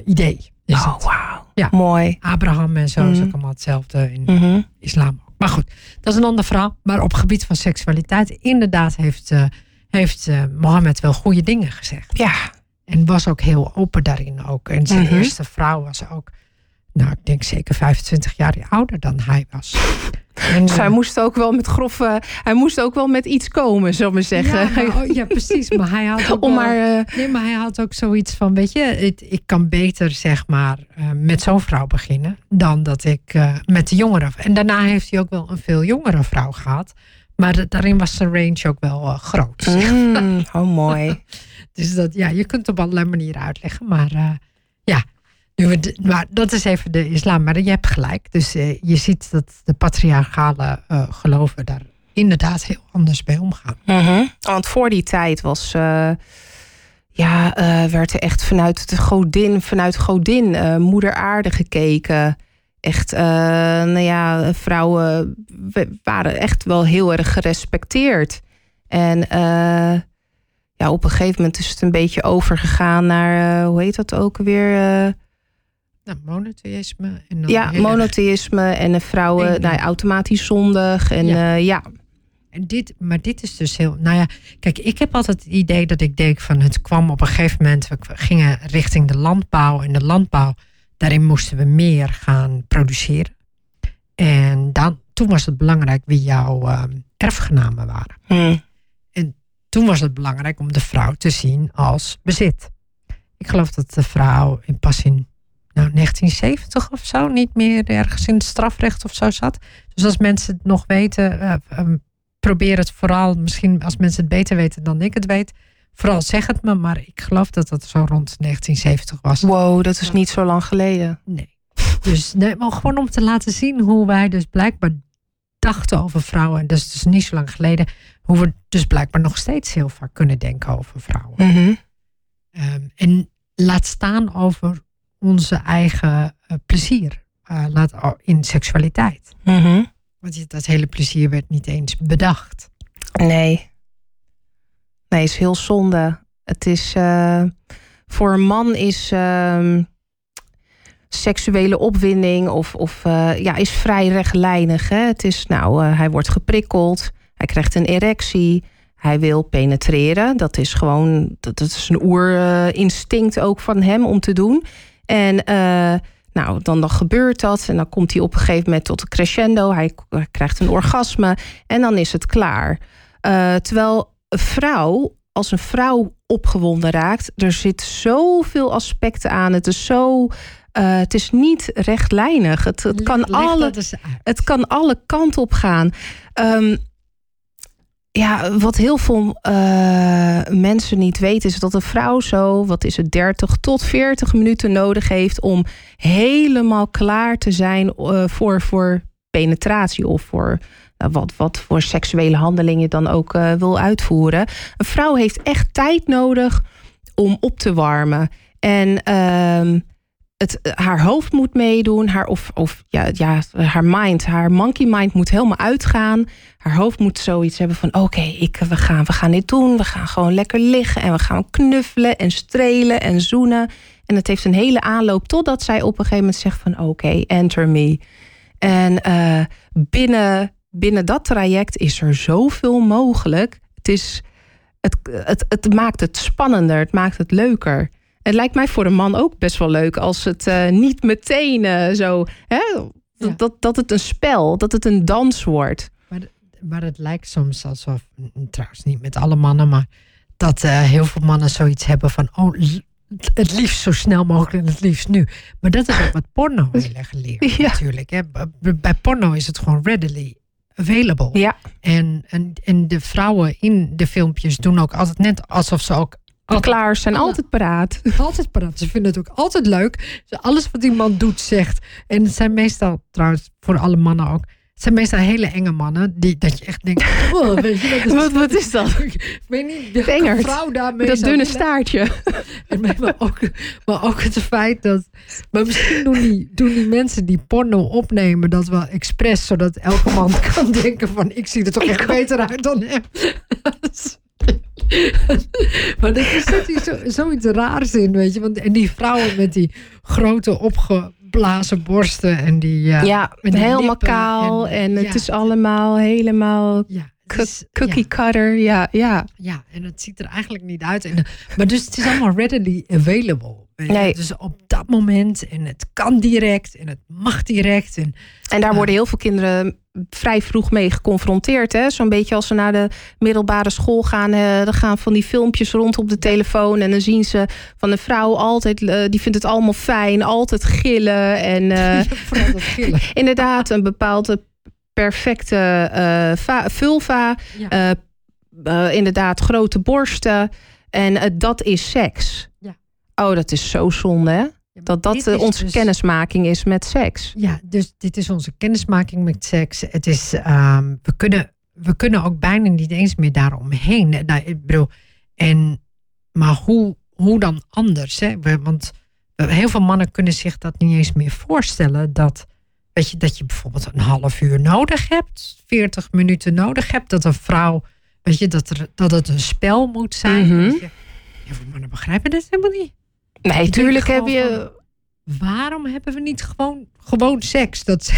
idee oh, wauw. Ja. Mooi. Abraham en zo mm. is ook allemaal hetzelfde in mhm. islam. Maar goed, dat is een ander verhaal. Maar op gebied van seksualiteit, inderdaad heeft, uh, heeft uh, Mohammed wel goede dingen gezegd. Ja. En was ook heel open daarin ook. En zijn mhm. eerste vrouw was ook, nou ik denk zeker 25 jaar ouder dan hij was. En, dus hij moest ook wel met grove, hij moest ook wel met iets komen, zullen we zeggen. Ja, maar, oh, ja, precies. Maar hij had ook Om maar, uh... nee, maar hij had ook zoiets van, weet je, ik, ik kan beter zeg maar uh, met zo'n vrouw beginnen dan dat ik uh, met de jongere. En daarna heeft hij ook wel een veel jongere vrouw gehad. Maar daarin was zijn range ook wel groot. Mm, oh, mooi. dus dat, ja, je kunt het op allerlei manieren uitleggen. Maar ja, maar dat is even de islam. Maar je hebt gelijk. Dus uh, je ziet dat de patriarchale uh, geloven daar inderdaad heel anders bij omgaan. -hmm. Want voor die tijd was. Uh, ja, werd er echt vanuit de godin, vanuit godin, moeder aarde gekeken. Echt, nou ja, vrouwen waren echt wel heel erg gerespecteerd. En ja, op een gegeven moment is het een beetje overgegaan naar, hoe heet dat ook weer? Nou, monotheïsme. En ja, monotheïsme en de vrouwen nou, automatisch zondig. En ja. Uh, ja. En dit, maar dit is dus heel. Nou ja, kijk, ik heb altijd het idee dat ik denk van het kwam op een gegeven moment. We gingen richting de landbouw. En de landbouw, daarin moesten we meer gaan produceren. En dan, toen was het belangrijk wie jouw uh, erfgenamen waren. Hmm. En toen was het belangrijk om de vrouw te zien als bezit. Ik geloof dat de vrouw in pas in nou, 1970 of zo, niet meer ergens in het strafrecht of zo zat. Dus als mensen het nog weten, uh, probeer het vooral, misschien als mensen het beter weten dan ik het weet, vooral zeg het me, maar ik geloof dat dat zo rond 1970 was. Wow, dat is niet zo lang geleden. Nee. Dus nee, maar gewoon om te laten zien hoe wij dus blijkbaar dachten over vrouwen. En dat is dus niet zo lang geleden. Hoe we dus blijkbaar nog steeds heel vaak kunnen denken over vrouwen. Mm en laat staan over onze eigen uh, plezier uh, laat, in seksualiteit. Mm Want dat hele plezier werd niet eens bedacht. Nee. Nee, is heel zonde. Het is uh, voor een man is uh, seksuele opwinding of, of ja, is vrij rechtlijnig. Hè? Het is nou, hij wordt geprikkeld, hij krijgt een erectie. Hij wil penetreren. Dat is gewoon, dat, dat is een oerinstinct ook van hem om te doen. En uh, nou, dan, dan gebeurt dat. En dan komt hij op een gegeven moment tot een crescendo. Hij, krijgt een orgasme. En dan is het klaar. Uh, terwijl een vrouw, als een vrouw opgewonden raakt, er zit zoveel aspecten aan. Het is zo. Uh, het is niet rechtlijnig. Het, het, kan, alle, het kan alle kanten op gaan. Um, ja, wat heel veel uh, mensen niet weten, is dat een vrouw zo, wat is het, 30 tot 40 minuten nodig heeft om helemaal klaar te zijn uh, voor, voor penetratie of voor uh, wat, wat voor seksuele handelingen dan ook wil uitvoeren. Een vrouw heeft echt tijd nodig om op te warmen. En ehm, het, haar hoofd moet meedoen, haar, of, of ja, ja, haar mind, haar monkey mind moet helemaal uitgaan. Haar hoofd moet zoiets hebben van: oké, ik we, gaan, we gaan dit doen. We gaan gewoon lekker liggen en we gaan knuffelen en strelen en zoenen. En het heeft een hele aanloop totdat zij op een gegeven moment zegt: van oké, enter me. En uh, binnen, binnen dat traject is er zoveel mogelijk. Het is het, het, het maakt het spannender, het maakt het leuker. Het lijkt mij voor een man ook best wel leuk als het uh, niet meteen uh, zo. Hè, ja. dat, dat het een spel, dat het een dans wordt. Maar, maar het lijkt soms alsof, trouwens niet met alle mannen, maar dat uh, heel veel mannen zoiets hebben van: oh, het liefst zo snel mogelijk en het liefst nu. Maar dat is ook wat porno heel erg leert ja. natuurlijk. Hè. Bij porno is het gewoon readily available. Ja. En, en, en de vrouwen in de filmpjes doen ook altijd net alsof ze ook al klaar zijn, altijd paraat. Altijd paraat. Ze vinden het ook altijd leuk. Alles wat die man doet, zegt. En het zijn meestal, trouwens, voor alle mannen ook. Het zijn meestal hele enge mannen. Die, dat je echt denkt, oh, weet je, dat is, wat, wat is dat? Ik weet niet, welke vrouw daarmee Dat dunne staartje. En maar, ook, maar ook het feit dat... Maar misschien doen die, doen die mensen die porno opnemen dat wel expres. Zodat elke man kan denken van, ik zie er toch echt beter uit dan hem. maar zit hier zo, zoiets raars in, weet je. Want, en die vrouwen met die grote opgeblazen borsten en die... Ja, ja die helemaal kaal en, en het is allemaal helemaal... Ja. cookie cutter, ja, ja. Ja, en het ziet er eigenlijk niet uit. En, maar dus het is allemaal readily available. Nee. Dus op dat moment, en het kan direct, en het mag direct. En, en daar worden heel veel kinderen vrij vroeg mee geconfronteerd. Zo'n beetje als ze naar de middelbare school gaan. Uh, dan gaan van die filmpjes rond op de telefoon. En dan zien ze van een vrouw altijd... Uh, die vindt het allemaal fijn, altijd gillen. En uh, gillen. inderdaad een bepaalde perfecte vulva. Ja. inderdaad grote borsten. En dat is seks. Ja. Oh, dat is zo zonde, hè? dat dat onze dus, kennismaking is met seks. Ja, dus dit is onze kennismaking met seks. Het is, um, we, kunnen, we kunnen ook bijna niet eens meer daaromheen. Nou, ik bedoel, en, maar hoe, hoe dan anders? Hè? Want heel veel mannen kunnen zich dat niet eens meer voorstellen. Dat, weet je, dat je bijvoorbeeld een half uur nodig hebt, 40 minuten nodig hebt. Dat een vrouw, weet je, dat, er, dat het een spel moet zijn. Mm -hmm. je, heel veel mannen begrijpen dat helemaal niet. Nee, tuurlijk heb je. waarom hebben we niet gewoon, gewoon seks? Dat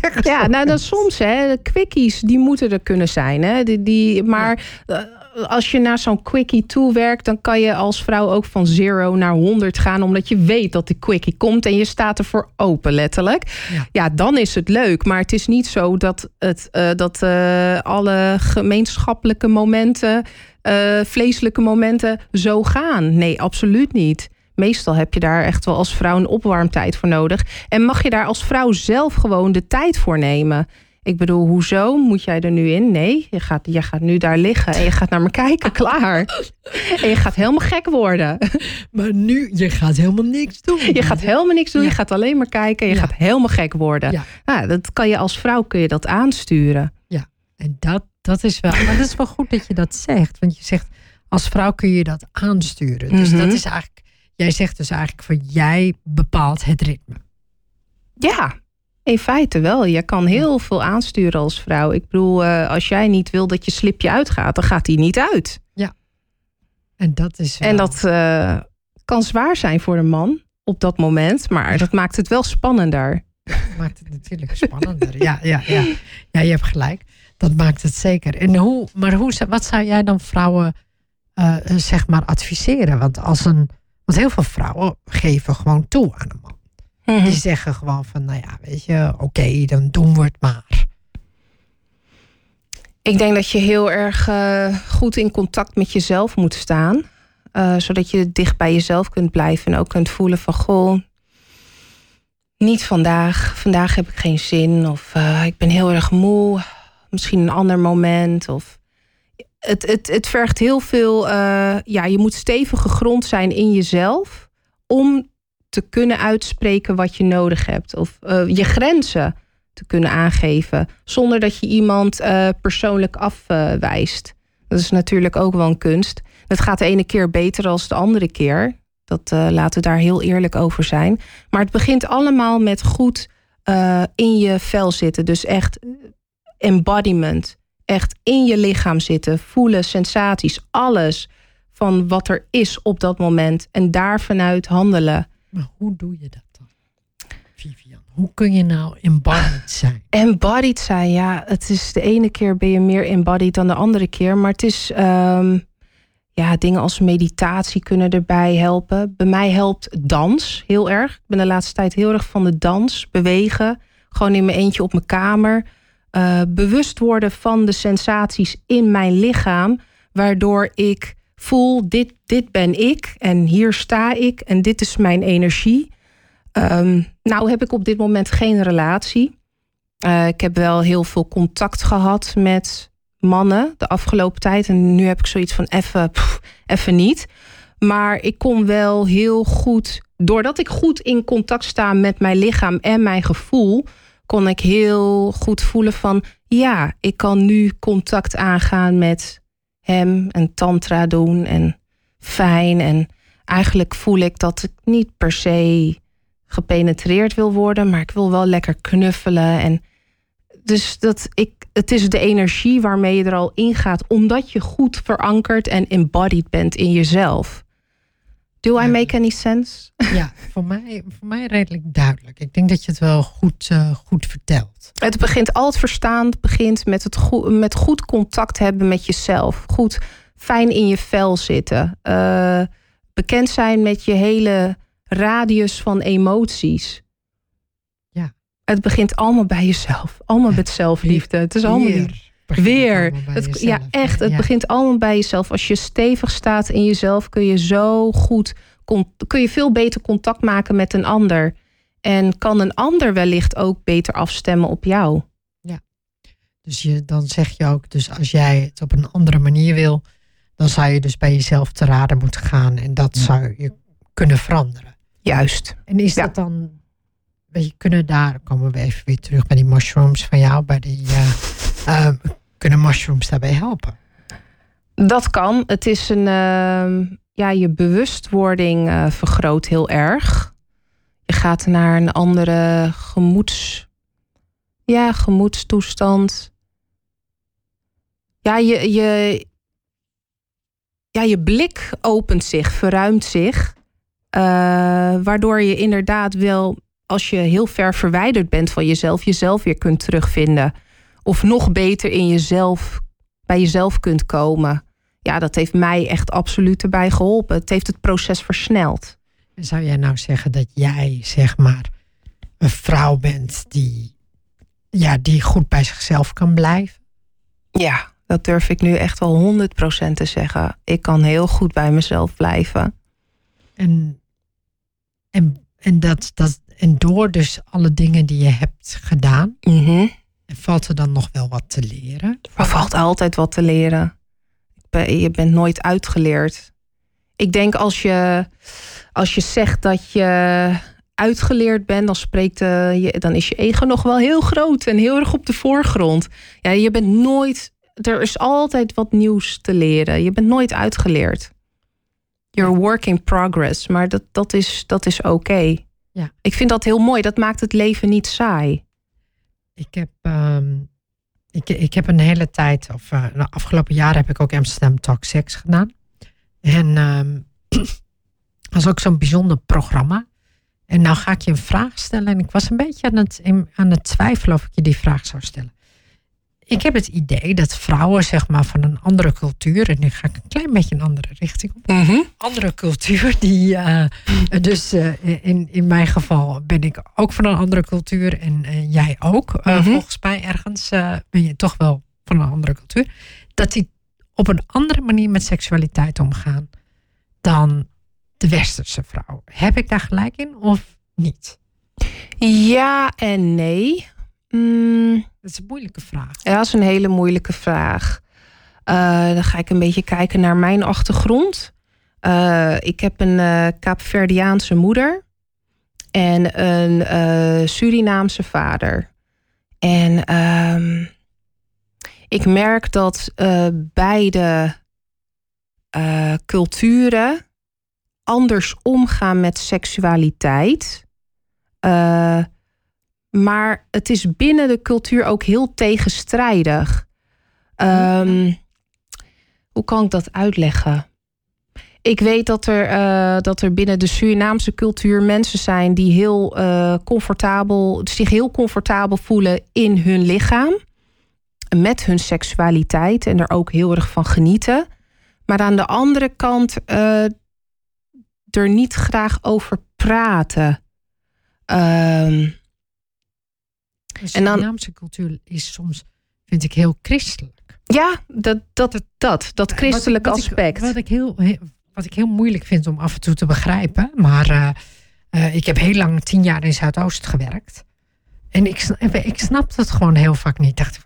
zeggen Ja, nou dan soms hè, de quickies die moeten er kunnen zijn. Hè? Die, die, maar ja. als je naar zo'n quickie toe werkt, dan kan je als vrouw ook van zero naar 100 gaan, omdat je weet dat die quickie komt en je staat ervoor open, letterlijk. Ja, ja dan is het leuk. Maar het is niet zo dat, het, uh, dat uh, alle gemeenschappelijke momenten, uh, vleeselijke momenten zo gaan. Nee, absoluut niet. Meestal heb je daar echt wel als vrouw een opwarmtijd voor nodig. En mag je daar als vrouw zelf gewoon de tijd voor nemen. Ik bedoel, hoezo moet jij er nu in? Nee, je gaat, je gaat nu daar liggen en je gaat naar me kijken, klaar. En je gaat helemaal gek worden. Maar nu, je gaat helemaal niks doen. Je gaat helemaal niks doen, ja. je gaat alleen maar kijken en je ja. gaat helemaal gek worden. Ja. Nou, dat kan je als vrouw kun je dat aansturen. Ja, en dat, dat is wel, maar dat is wel goed dat je dat zegt. Want je zegt, als vrouw kun je dat aansturen. Dus Mhm. dat is eigenlijk Jij zegt dus eigenlijk van jij bepaalt het ritme. Ja, in feite wel. Je kan heel veel aansturen als vrouw. Ik bedoel, uh, als jij niet wil dat je slipje uitgaat, dan gaat die niet uit. Ja. En dat is. Wel... En dat uh, kan zwaar zijn voor een man op dat moment, maar dat maakt het wel spannender. Dat maakt het natuurlijk spannender. ja, ja, ja. ja, je hebt gelijk. Dat maakt het zeker. En hoe, maar hoe, wat zou jij dan vrouwen uh, zeg maar adviseren? Want als een want heel veel vrouwen geven gewoon toe aan een man. Mhm. Mm -hmm. Die zeggen gewoon van, nou ja, weet je, oké, okay, dan doen we het maar. Ik denk dat je heel erg uh, goed in contact met jezelf moet staan. Uh, zodat je dicht bij jezelf kunt blijven. En ook kunt voelen van, goh, niet vandaag. Vandaag heb ik geen zin. Of uh, ik ben heel erg moe. Misschien een ander moment. Of het, het, het vergt heel veel. Uh, ja, je moet stevig gegrond zijn in jezelf. om te kunnen uitspreken wat je nodig hebt. Of uh, je grenzen te kunnen aangeven. zonder dat je iemand uh, persoonlijk afwijst. Dat is natuurlijk ook wel een kunst. Het gaat de ene keer beter dan de andere keer. Dat laten we daar heel eerlijk over zijn. Maar het begint allemaal met goed in je vel zitten. Dus echt embodiment echt in je lichaam zitten, voelen, sensaties, alles van wat er is op dat moment en daar vanuit handelen. Maar hoe doe je dat dan, Vivian? Hoe kun je nou embodied zijn? Embodied zijn, ja. Het is de ene keer ben je meer embodied dan de andere keer, maar het is. Um, ja, dingen als meditatie kunnen erbij helpen. Bij mij helpt dans heel erg. Ik ben de laatste tijd heel erg van de dans, bewegen. Gewoon in mijn eentje op mijn kamer. Uh, bewust worden van de sensaties in mijn lichaam. Waardoor ik voel, dit, dit ben ik en hier sta ik en dit is mijn energie. Um, nou heb ik op dit moment geen relatie. Uh, ik heb wel heel veel contact gehad met mannen de afgelopen tijd. En nu heb ik zoiets van even, even niet. Maar ik kon wel heel goed, doordat ik goed in contact sta met mijn lichaam en mijn gevoel, kon ik heel goed voelen van ja, ik kan nu contact aangaan met hem en tantra doen en fijn. En eigenlijk voel ik dat ik niet per se gepenetreerd wil worden, maar ik wil wel lekker knuffelen. En dus dat ik, het is de energie waarmee je er al ingaat, omdat je goed verankerd en embodied bent in jezelf. Do I make any sense? Ja, voor mij, voor mij redelijk duidelijk. Ik denk dat je het wel goed, uh, goed vertelt. Het begint al het verstaan begint met, het goed, met goed contact hebben met jezelf. Goed, fijn in je vel zitten. Uh, bekend zijn met je hele radius van emoties. Ja. Het begint allemaal bij jezelf. Allemaal met zelfliefde. Het is allemaal weer. Weer. Het, ja, echt. Het begint allemaal bij jezelf. Als je stevig staat in jezelf, kun je zo goed, kun je veel beter contact maken met een ander. En kan een ander wellicht ook beter afstemmen op jou. Ja. Dus je, dan zeg je ook, dus als jij het op een andere manier wil, dan zou je dus bij jezelf te raden moeten gaan. En dat zou je kunnen veranderen. Juist. En is dat dan, je, kunnen daar, komen we even weer terug bij die mushrooms van jou, bij die, uh, uh, kunnen mushrooms daarbij helpen? Dat kan. Het is een, uh, ja, je bewustwording uh, vergroot heel erg. Je gaat naar een andere gemoeds, ja, gemoedstoestand. Ja, je, je, ja, je blik opent zich, verruimt zich. Uh, waardoor je inderdaad wel, als je heel ver verwijderd bent van jezelf, jezelf weer kunt terugvinden. Of nog beter in jezelf, bij jezelf kunt komen. Ja, dat heeft mij echt absoluut erbij geholpen. Het heeft het proces versneld. Zou jij nou zeggen dat jij, zeg maar, een vrouw bent die, ja, die goed bij zichzelf kan blijven? Ja, dat durf ik nu echt wel 100% te zeggen. Ik kan heel goed bij mezelf blijven. En, en, en, dat, dat, en door dus alle dingen die je hebt gedaan, mm valt er dan nog wel wat te leren? Er valt altijd wat te leren. Je bent nooit uitgeleerd. Ik denk als je, als je zegt dat je uitgeleerd bent, dan, spreekt, uh, je, dan is je ego nog wel heel groot en heel erg op de voorgrond. Ja, je bent nooit. Er is altijd wat nieuws te leren. Je bent nooit uitgeleerd. You're work in progress, maar dat, dat is, dat is oké. Ja. Ik vind dat heel mooi. Dat maakt het leven niet saai. Ik heb, um, ik, ik heb een hele tijd, of uh, de afgelopen jaren heb ik ook Amsterdam Talk Sex gedaan. En um, dat was ook zo'n bijzonder programma. En nou ga ik je een vraag stellen. En ik was een beetje aan het, aan het twijfelen of ik je die vraag zou stellen ik heb het idee dat vrouwen zeg maar van een andere cultuur, en nu ga ik een klein beetje een andere richting op, mm andere cultuur, die uh, dus uh, in, in mijn geval ben ik ook van een andere cultuur en uh, jij ook. Mm -hmm. Volgens mij ergens ben je toch wel van een andere cultuur. Dat die op een andere manier met seksualiteit omgaan dan de westerse vrouw. Heb ik daar gelijk in of niet? Ja en nee. Mm. Dat is een moeilijke vraag. Ja, dat is een hele moeilijke vraag. Uh, dan ga ik een beetje kijken naar mijn achtergrond. Uh, ik heb een uh, Kaapverdiaanse moeder en een Surinaamse vader. En um, ik merk dat beide culturen anders omgaan met seksualiteit. Maar het is binnen de cultuur ook heel tegenstrijdig. Um, hoe kan ik dat uitleggen? Ik weet dat er, uh, dat er binnen de Surinaamse cultuur mensen zijn die heel uh, comfortabel, zich heel comfortabel voelen in hun lichaam. Met hun seksualiteit en er ook heel erg van genieten. Maar aan de andere kant uh, er niet graag over praten. Um, de Surinaamse cultuur is soms, vind ik, heel christelijk. Ja, dat, dat, dat, dat christelijke aspect. Ik, wat, ik heel, wat ik heel moeilijk vind om af en toe te begrijpen. Maar uh, uh, ik heb heel lang, tien jaar in Zuidoost gewerkt. En ik, ik snap dat gewoon heel vaak niet. Ik dacht,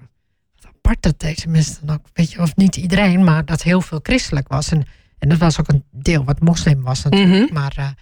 wat apart dat deze mensen dan ook, weet je, of niet iedereen, maar dat heel veel christelijk was. En, en dat was ook een deel wat moslim was natuurlijk. Mhm. Maar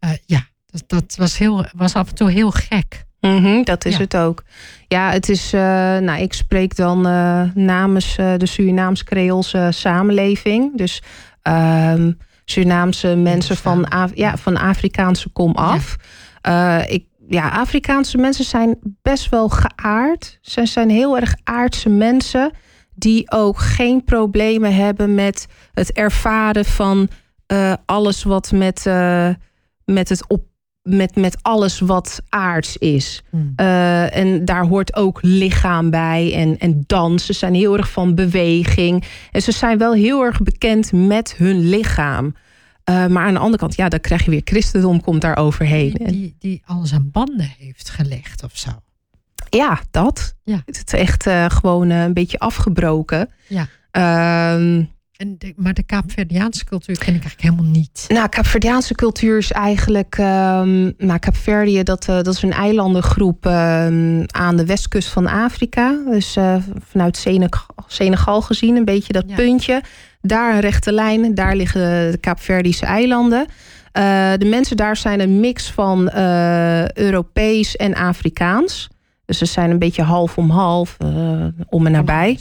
uh, ja, dat, dat, was, heel, was af en toe heel gek. Mm dat is het ook. Ja, het is. Uh, nou, ik spreek dan uh, namens uh, de Surinaams-Creoolse samenleving. Dus um, Surinaamse mensen van, Af ja, van Afrikaanse kom af. Ja. ik, ja, Afrikaanse mensen zijn best wel geaard. Ze zijn heel erg aardse mensen. Die ook geen problemen hebben met het ervaren van alles wat met, met het op met, met alles wat aards is. Hmm. Uh, en daar hoort ook lichaam bij en, en dans. Ze zijn heel erg van beweging. En ze zijn wel heel erg bekend met hun lichaam. Uh, maar aan de andere kant, ja, dan krijg je weer christendom komt daar overheen. Die, die, die alles aan banden heeft gelegd of zo. Ja, dat. Ja. Het is echt uh, gewoon een beetje afgebroken. Ja. Uh, en maar de Kaapverdiaanse cultuur ken ik eigenlijk helemaal niet. Nou, Kaapverdiaanse cultuur is eigenlijk. Um, nou, Kaapverdië, dat, uh, dat is een eilandengroep um, aan de westkust van Afrika. Dus uh, vanuit Senegal, Senegal, gezien, een beetje dat puntje. Daar een rechte lijn, daar liggen de Kaapverdische eilanden. Uh, de mensen daar zijn een mix van Europees en Afrikaans. Dus ze zijn een beetje half om half, uh, om en nabij.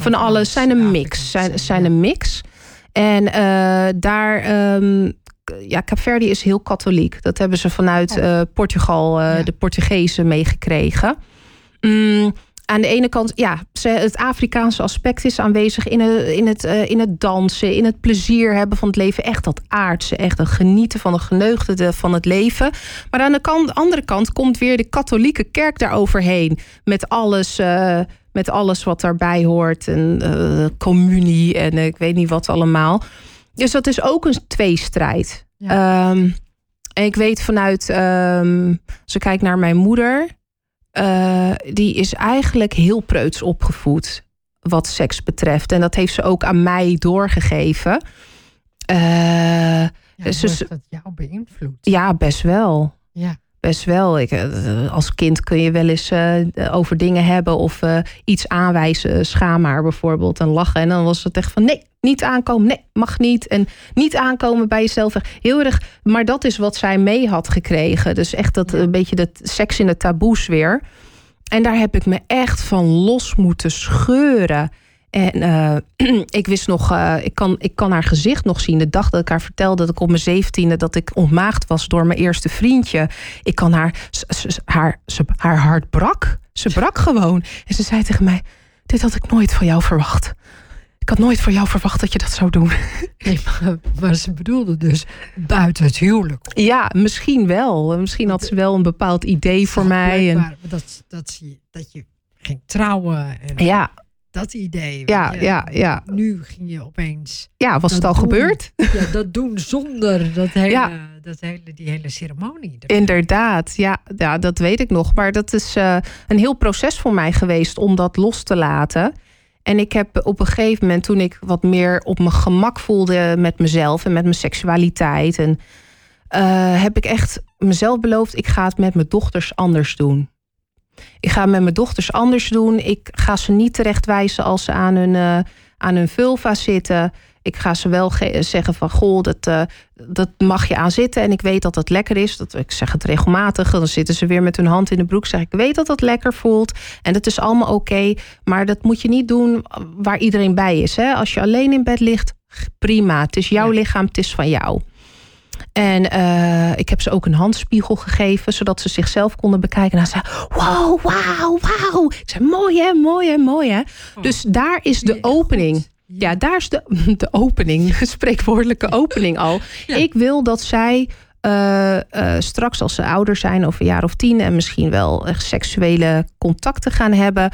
Van alles zijn een mix. Zijn, zijn een mix. En uh, daar, um, ja, Caverdi is heel katholiek. Dat hebben ze vanuit uh, Portugal, ja. de Portugezen meegekregen. Mm, aan de ene kant, ja, het Afrikaanse aspect is aanwezig in het, in, het, in het dansen, in het plezier hebben van het leven. Echt dat aardse, echt het genieten van de geneugde van het leven. Maar aan de kant, andere kant komt weer de katholieke kerk daaroverheen. Met alles, uh, met alles wat daarbij hoort. En uh, communie en ik weet niet wat allemaal. Dus dat is ook een tweestrijd. Ja. Um, en ik weet vanuit, um, als ik kijk naar mijn moeder uh, die is eigenlijk heel preuts opgevoed wat seks betreft. En dat heeft ze ook aan mij doorgegeven. Uh, ja, dus, dat jou beïnvloed? Ja, best wel. Ja. Best wel. Ik, eh, als kind kun je wel eens uh, over dingen hebben of uh, iets aanwijzen. Schaam maar bijvoorbeeld en lachen. En dan was het echt van nee, niet aankomen. Nee, mag niet. En niet aankomen bij jezelf. Heel erg. Maar dat is wat zij mee had gekregen. Dus echt dat een beetje dat seks in de taboes weer. En daar heb ik me echt van los moeten scheuren. En uh, ik wist nog, uh, ik, kan, ik kan haar gezicht nog zien. De dag dat ik haar vertelde dat ik op mijn zeventiende dat ik ontmaagd was door mijn eerste vriendje. Ik kan haar, haar, haar hart brak. Ze brak gewoon. En ze zei tegen mij: Dit had ik nooit van jou verwacht. Ik had nooit van jou verwacht dat je dat zou doen. Nee, maar, ze bedoelde dus buiten het huwelijk. Ja, misschien wel. Misschien had ze wel een bepaald idee voor mij. En... Dat, dat, je, dat je ging trouwen. En... Ja, dat idee. Ja, ja, ja. Nu ging je opeens. Ja, was het al gebeurd? Ja, dat doen zonder dat hele, dat hele, die hele ceremonie. Inderdaad, ja, ja, dat weet ik nog. Maar dat is uh, een heel proces voor mij geweest om dat los te laten. En ik heb op een gegeven moment, toen ik wat meer op mijn gemak voelde met mezelf en met mijn seksualiteit, en, uh, heb ik echt mezelf beloofd: ik ga het met mijn dochters anders doen. Ik ga met mijn dochters anders doen. Ik ga ze niet terechtwijzen als ze aan hun, uh, aan hun vulva zitten. Ik ga ze wel zeggen van goh, dat, uh, dat mag je aan zitten. En ik weet dat dat lekker is. Dat, ik zeg het regelmatig. Dan zitten ze weer met hun hand in de broek. Zeg ik weet dat dat lekker voelt. En dat is allemaal oké. maar dat moet je niet doen waar iedereen bij is. Hè? Als je alleen in bed ligt, prima. Het is jouw lichaam, het is van jou. En uh, ik heb ze ook een handspiegel gegeven, zodat ze zichzelf konden bekijken. En dan zei wow, wauw, wauw. Ik zei, mooi hè, mooi hè, mooi hè. Oh. Dus daar is de opening. Ja, daar is de, de opening, spreekwoordelijke opening al. Ik wil dat zij uh, uh, straks als ze ouder zijn, over een jaar of tien... en misschien wel seksuele contacten gaan hebben...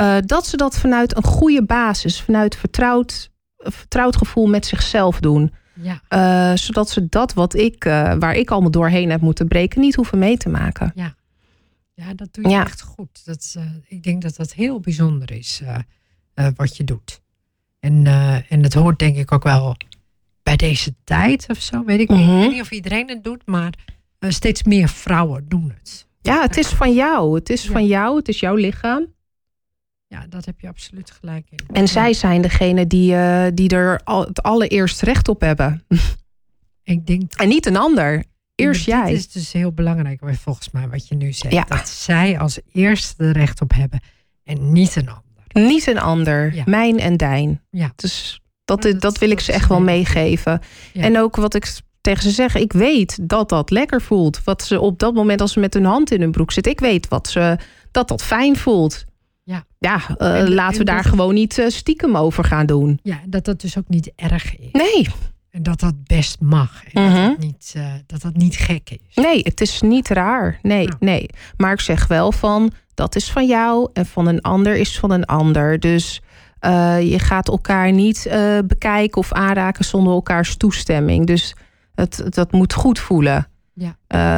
Uh, dat ze dat vanuit een goede basis, vanuit vertrouwd vertrouwd gevoel met zichzelf doen. Ja. Uh, zodat ze dat wat ik, uh, waar ik allemaal doorheen heb moeten breken, niet hoeven mee te maken. Ja, ja dat doe je ja. echt goed. Dat, uh, ik denk dat dat heel bijzonder is wat je doet. En, en het hoort denk ik ook wel bij deze tijd of zo. Weet ik, mm -hmm. ik weet niet of iedereen het doet, maar steeds meer vrouwen doen het. Ja, het is van jou. Het is ja. van jou. Het is jouw lichaam. Ja, dat heb je absoluut gelijk in. En ja. zij zijn degene die, uh, die er al, het allereerst recht op hebben. Ik denk. En niet een ander. Eerst jij. Het is dus heel belangrijk, volgens mij, wat je nu zegt. Ja. Dat zij als eerste er recht op hebben en niet een ander. Niet een ander. Ja. Mijn en dijn. Ja. Dus dat, dat, dat wil ik ze echt wel meegeven. En ook wat ik tegen ze zeg, ik weet dat dat lekker voelt. Wat ze op dat moment als ze met hun hand in hun broek zit, ik weet wat ze, dat dat fijn voelt. Ja, uh, en, laten we daar gewoon niet uh, stiekem over gaan doen. Ja, dat dat dus ook niet erg is. Nee. En dat dat best mag. En Mhm. dat, dat, niet, uh, dat dat niet gek is. Nee, het is niet raar. Nee, Nou. nee. Maar ik zeg wel van, dat is van jou en van een ander is van een ander. Dus je gaat elkaar niet bekijken of aanraken zonder elkaars toestemming. Dus het, dat moet goed voelen. Ja.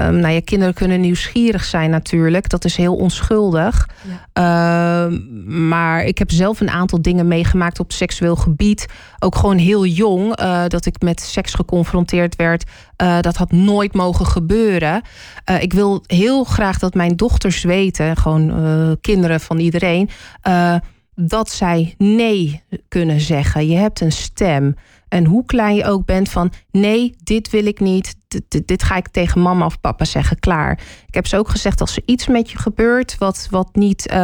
Um, nou, je kinderen kunnen nieuwsgierig zijn natuurlijk. Dat is heel onschuldig. Ja. Um, maar ik heb zelf een aantal dingen meegemaakt op seksueel gebied. Ook gewoon heel jong. Uh, dat ik met seks geconfronteerd werd. Uh, dat had nooit mogen gebeuren. Uh, ik wil heel graag dat mijn dochters weten. Gewoon kinderen van iedereen. dat zij nee kunnen zeggen. Je hebt een stem. En hoe klein je ook bent van nee, dit wil ik niet. Dit, dit, ga ik tegen mama of papa zeggen, klaar. Ik heb ze ook gezegd, als er iets met je gebeurt wat, wat niet, uh,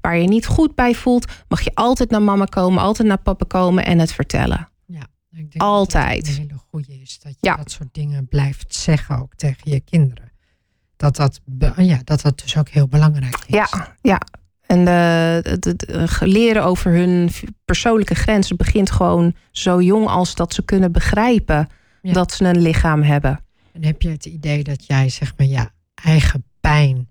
waar je niet goed bij voelt, mag je altijd naar mama komen, altijd naar papa komen en het vertellen. Ja, ik denk altijd. Dat het een hele goede is dat je ja. dat soort dingen blijft zeggen ook tegen je kinderen. Dat dat, ja, dat, dat dus ook heel belangrijk is. Ja, ja. En de, de, de, leren over hun persoonlijke grenzen begint gewoon zo jong als dat ze kunnen begrijpen ja. dat ze een lichaam hebben. En heb je het idee dat jij zeg maar ja, eigen pijn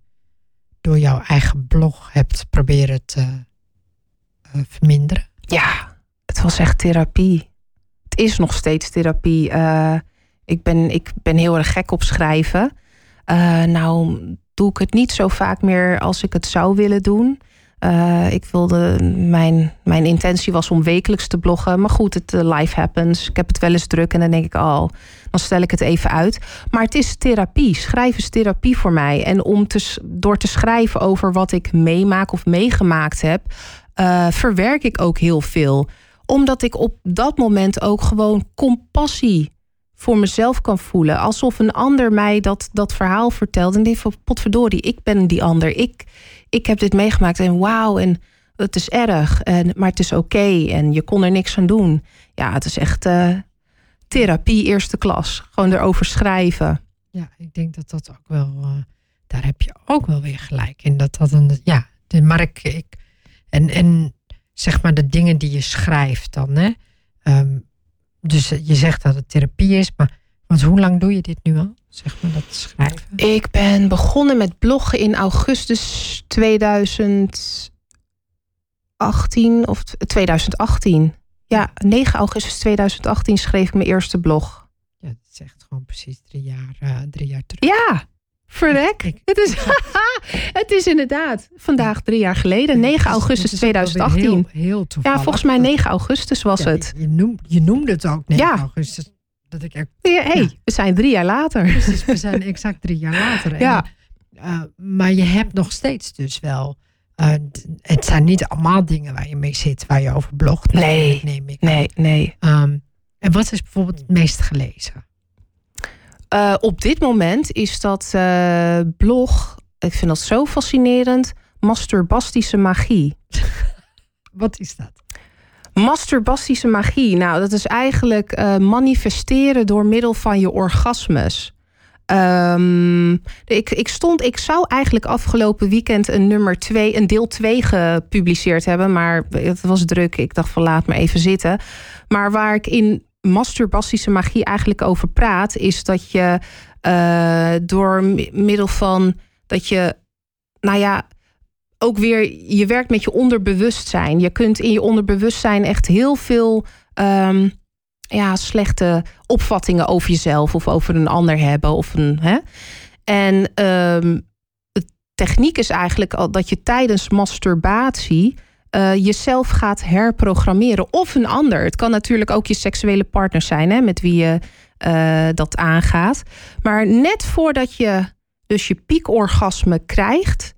door jouw eigen blog hebt proberen te uh, verminderen? Ja, het was echt therapie. Het is nog steeds therapie. Uh, ik, ben, ik ben heel erg gek op schrijven. Uh, nou doe ik het niet zo vaak meer als ik het zou willen doen. Uh, ik wilde, mijn, mijn intentie was om wekelijks te bloggen. Maar goed, het uh, life happens. Ik heb het wel eens druk en dan denk ik, oh, dan stel ik het even uit. Maar het is therapie. Schrijven is therapie voor mij. En om te, door te schrijven over wat ik meemaak of meegemaakt heb, uh, verwerk ik ook heel veel. Omdat ik op dat moment ook gewoon compassie voor mezelf kan voelen. Alsof een ander mij dat, dat verhaal vertelt. En die van potverdorie, ik ben die ander. Ik, ik heb dit meegemaakt en wauw, en het is erg. En, maar het is oké en je kon er niks aan doen. Ja, het is echt uh, therapie eerste klas. Gewoon erover schrijven. Ja, ik denk dat dat ook wel... Uh, daar heb je ook wel weer gelijk in. Dat dat een... Ja, de, maar ik... en, en zeg maar de dingen die je schrijft dan, hè. Um, dus je zegt dat het therapie is, maar want hoe lang doe je dit nu al? Zeg maar dat schrijven. Ik ben begonnen met bloggen in augustus 2018 of 2018. Ja, 9 augustus 2018 schreef ik mijn eerste blog. Ja, dat is echt gewoon precies drie jaar, uh, drie jaar terug. Ja, verrek. Ik, het, is, het is inderdaad vandaag drie jaar geleden, 9 augustus 2018. Heel, heel ja, volgens mij 9 augustus was ja, het. Je, noem, je noemde het ook 9 ja. augustus. Dat ik ja, hey, we zijn drie jaar later. Precies, we zijn exact drie jaar later. Ja. En, uh, maar je hebt nog steeds dus wel. Uh, het zijn niet allemaal dingen waar je mee zit, waar je over blogt. Nee, neem ik nee, nee. Um, en wat is bijvoorbeeld het meest gelezen? Uh, op dit moment is dat uh, blog, ik vind dat zo fascinerend, masturbastische magie. Wat is dat? Masturbastische magie. Nou, dat is eigenlijk uh, manifesteren door middel van je orgasmes. Um, ik, ik, stond, ik zou eigenlijk afgelopen weekend een nummer 2, een deel 2 gepubliceerd hebben, maar het was druk. Ik dacht van laat maar even zitten. Maar waar ik in masturbastische magie eigenlijk over praat, is dat je uh, door middel van dat je, nou ja, ook weer, je werkt met je onderbewustzijn. Je kunt in je onderbewustzijn echt heel veel ehm, ja, slechte opvattingen over jezelf of over een ander hebben. Of een, hè? En de techniek is eigenlijk al dat je tijdens masturbatie uh, jezelf gaat herprogrammeren. Of een ander. Het kan natuurlijk ook je seksuele partner zijn hè, met wie je uh, dat aangaat. Maar net voordat je dus je piekorgasme krijgt,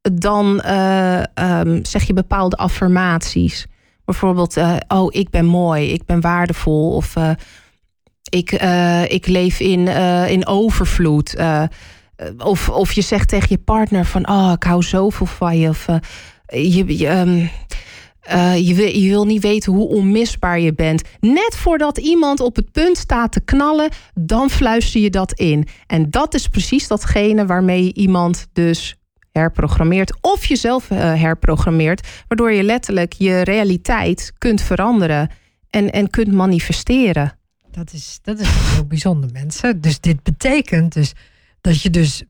dan uh, um, zeg je bepaalde affirmaties. Bijvoorbeeld, oh, ik ben mooi, ik ben waardevol. Of ik, ik leef in, in overvloed. of, of je zegt tegen je partner van, oh, ik hou zoveel van je. Of je, je, um, uh, je, wil, je niet weten hoe onmisbaar je bent. Net voordat iemand op het punt staat te knallen, dan fluister je dat in. En dat is precies datgene waarmee iemand dus herprogrammeert of jezelf uh, herprogrammeert, waardoor je letterlijk je realiteit kunt veranderen en, en kunt manifesteren. Dat is, dat is heel bijzonder, mensen. Dus dit betekent dus dat je dus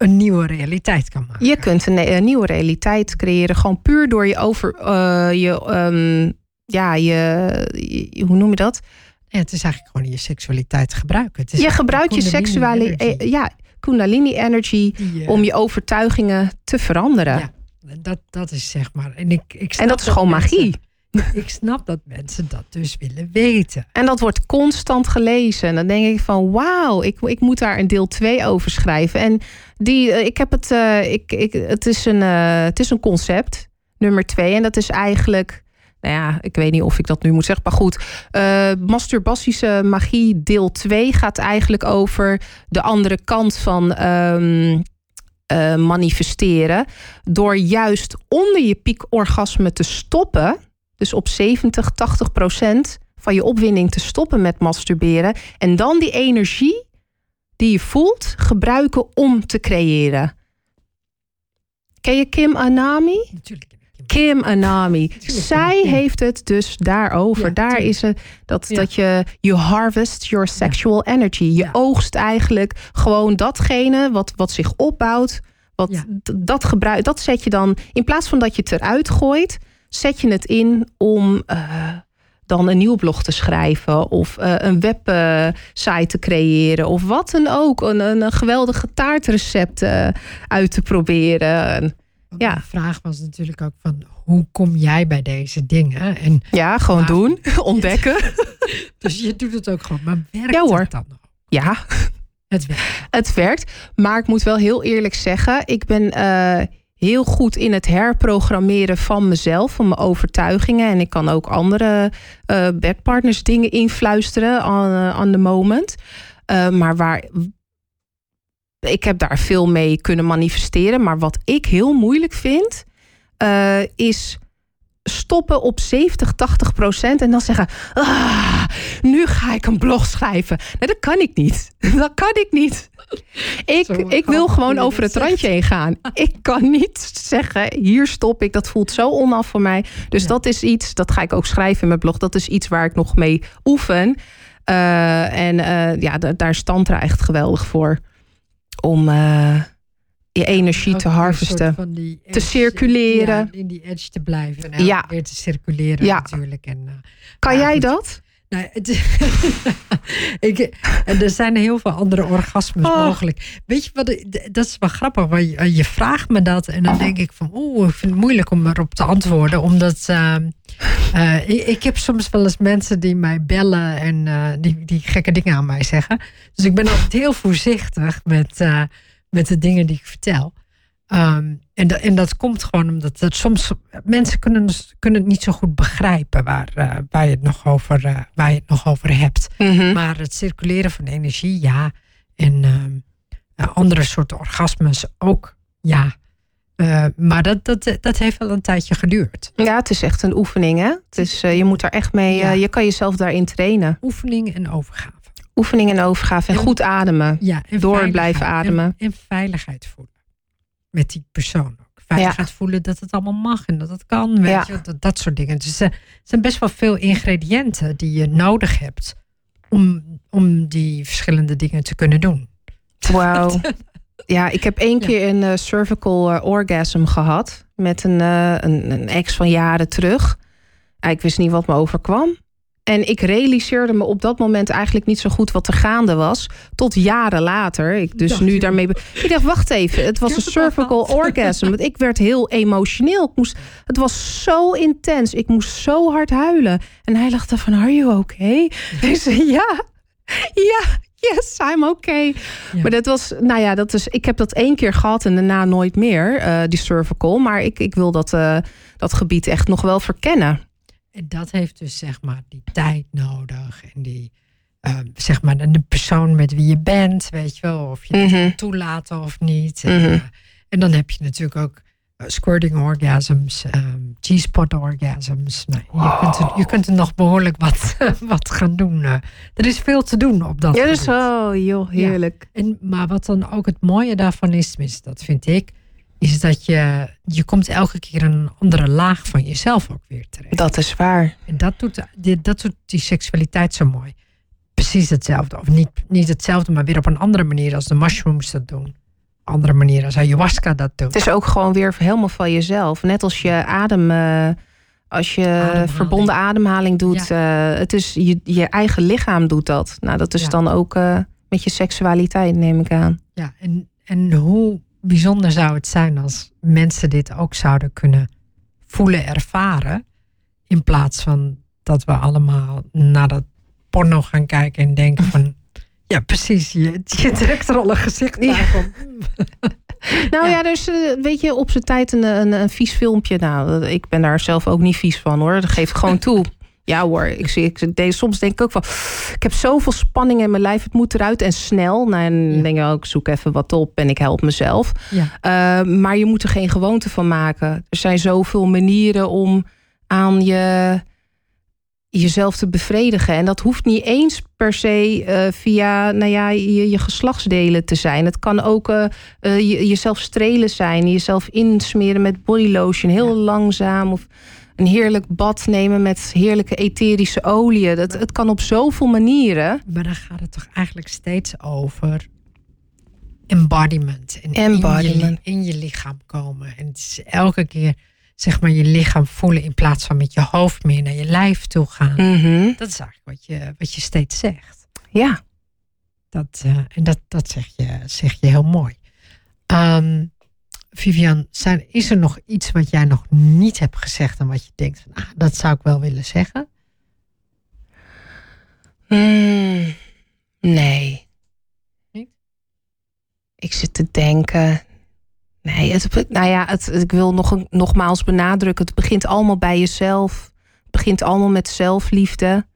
een nieuwe realiteit kan maken. Je kunt een, nieuwe realiteit creëren, gewoon puur door je over uh, je, um, ja, je, hoe noem je dat? Ja, het is eigenlijk gewoon je seksualiteit gebruiken. Het is je gebruikt je seksuele, eh, ja, Kundalini energy ja. om je overtuigingen te veranderen. Ja, dat, dat is zeg maar. En, ik, ik en dat is gewoon magie. ik snap dat mensen dat dus willen weten. En dat wordt constant gelezen. En dan denk ik van wauw, ik, ik moet daar een deel 2 over schrijven. En die, eh, ik heb het, uh, ik, ik, het, is een, uh, het is een concept, nummer 2. En dat is eigenlijk, nou ja, ik weet niet of ik dat nu moet zeggen. Maar goed, uh, masturbastische magie deel 2 gaat eigenlijk over de andere kant van... Um, manifesteren. Door juist onder je piekorgasme te stoppen dus op 70, 80 procent van je opwinding te stoppen met masturberen. En dan die energie die je voelt gebruiken om te creëren. Ken je Kim Anami? Natuurlijk. Kim Anami. Zij heeft het dus daarover. Ja, Daar is het dat, ja. dat je you harvest your sexual ja. energy. Je oogst eigenlijk gewoon datgene wat, wat zich opbouwt. Wat, dat, gebruik, dat zet je dan, in plaats van dat je het eruit gooit, zet je het in om uh, dan een nieuw blog te schrijven of uh, een website te creëren of wat dan ook. Een, een geweldige taartrecept uh, uit te proberen. Ja. De vraag was natuurlijk ook van hoe kom jij bij deze dingen? En ja, gewoon doen, ontdekken. dus je doet het ook gewoon, maar werkt ja, hoor. het dan nog? Ja, het werkt. Het werkt, maar ik moet wel heel eerlijk zeggen, ik ben heel goed in het herprogrammeren van mezelf, van mijn overtuigingen. En ik kan ook andere uh, bedpartners dingen influisteren aan uh, de moment. Uh, maar waar ik heb daar veel mee kunnen manifesteren. Maar wat ik heel moeilijk vind, is stoppen op 70, 80 procent en dan zeggen: ah, nu ga ik een blog schrijven. Nee, dat kan ik niet. Dat kan ik niet. Ik, ik wil gewoon over het randje heen gaan. Ik kan niet zeggen: hier stop ik. Dat voelt zo onaf voor mij. Dus dat is iets, dat ga ik ook schrijven in mijn blog. Dat is iets waar ik nog mee oefen. Uh, en uh, ja, daar stand er echt geweldig voor. Om. Uh, je energie te harvesten. te circuleren. Ja, in die edge te blijven. En ja. weer te circuleren natuurlijk. En, kan jij dat? Nou, het, ik, en er zijn heel veel andere orgasmes oh. mogelijk. Weet je wat, dat is wel grappig. Want je, je, vraagt me dat en dan denk ik van, oeh, ik vind het moeilijk om erop te antwoorden. Omdat uh, uh, ik, ik, heb soms wel eens mensen die mij bellen en uh, die, die gekke dingen aan mij zeggen. Dus ik ben altijd heel voorzichtig met met de dingen die ik vertel. Um, en, dat, en dat komt gewoon omdat dat soms mensen kunnen, kunnen het niet zo goed begrijpen waar, uh, waar, je, het nog over, uh, waar je het nog over hebt. Mm -hmm. Maar het circuleren van energie, ja. En uh, andere soorten orgasmes ook, ja. maar dat, dat, dat heeft wel een tijdje geduurd. Ja, het is echt een oefening, hè? Het is, je moet daar echt mee, ja. je kan jezelf daarin trainen. Oefening en overgave. Oefening en overgave en, en goed ademen. Ja, en door blijven ademen. En, en, veiligheid voelen. Met die persoon ook. Veiligheid ja. voelen dat het allemaal mag en dat het kan. Weet ja. je, dat, dat soort dingen. Dus er zijn best wel veel ingrediënten die je nodig hebt om, om die verschillende dingen te kunnen doen. Wauw. Ja, ik heb één keer een uh, cervical uh, orgasm gehad met een, uh, een, een, ex van jaren terug. Ik wist niet wat me overkwam. En ik realiseerde me op dat moment eigenlijk niet zo goed wat er gaande was. Tot jaren later. Ik dus nu daarmee. Ik dacht, wacht even. Het was een cervical orgasm. Want ik werd heel emotioneel. Ik moest, het was zo intens. Ik moest zo hard huilen. En hij lachte van, are you okay? Ik zei, ja. Ja, yes, I'm okay. Maar dat was, nou ja, dat is, ik heb dat één keer gehad en daarna nooit meer, uh, die cervical. Maar ik, ik wil dat, uh, dat gebied echt nog wel verkennen. En dat heeft dus zeg maar die tijd nodig en die, uh, zeg maar, de persoon met wie je bent, weet je wel, of je het mm -hmm. toelaten of niet. Mm -hmm. en, en, dan heb je natuurlijk ook squirting orgasms, um, G-spot orgasms. Nou, je, wow. kunt er, je kunt er nog behoorlijk wat, wat gaan doen. Uh, er is veel te doen op dat Ja, dus oh, joh, heerlijk. Ja. En, maar wat dan ook het mooie daarvan is, tenminste, dat vind ik, is dat je, je komt elke keer een andere laag van jezelf ook weer terecht. Dat is waar. En dat doet, dat doet die seksualiteit zo mooi. Precies hetzelfde. Of niet, niet hetzelfde, maar weer op een andere manier als de mushrooms dat doen andere manier als ayahuasca dat doet. Het is ook gewoon weer helemaal van jezelf. Net als je adem, uh, als je ademhaling. verbonden ademhaling doet. Ja. Uh, het is je, je eigen lichaam doet dat. Nou, dat is ja. dan ook uh, met je seksualiteit, neem ik aan. Ja, en, en hoe bijzonder zou het zijn als mensen dit ook zouden kunnen voelen, ervaren. In plaats van dat we allemaal naar dat porno gaan kijken en denken van ja, precies. Je, je trekt er al een gezicht van. nou ja, dus weet je, op zijn tijd een, een, een, vies filmpje. Nou, ik ben daar zelf ook niet vies van hoor. Dat geef ik gewoon toe. Ja hoor, ik, zie, ik, deze, soms denk ik ook van... Ik heb zoveel spanning in mijn lijf, het moet eruit en snel. Nou, en ja. denk ik ook, zoek even wat op en ik help mezelf. Ja. Uh, maar je moet er geen gewoonte van maken. Er zijn zoveel manieren om aan je jezelf te bevredigen. En dat hoeft niet eens per se uh, via nou ja, je, je, geslachtsdelen te zijn. Het kan ook uh, uh, je, jezelf strelen zijn. Jezelf insmeren met body lotion. Heel ja. langzaam. Of een heerlijk bad nemen met heerlijke etherische oliën. Dat, het kan op zoveel manieren. Maar dan gaat het toch eigenlijk steeds over embodiment. En embodiment. In, je, in je lichaam komen. En het is elke keer zeg maar je lichaam voelen in plaats van met je hoofd meer naar je lijf toe gaan. Mm -hmm. Dat is eigenlijk wat je, wat je steeds zegt. Ja. Dat, uh, en dat, dat zeg, je, zeg je heel mooi. Um, Vivian, zijn, is er nog iets wat jij nog niet hebt gezegd en wat je denkt van, ah, dat zou ik wel willen zeggen? Mm, nee. Niet? Ik zit te denken. Nee, het, nou ja, het, ik wil nog, nogmaals benadrukken. Het begint allemaal bij jezelf. Het begint allemaal met zelfliefde.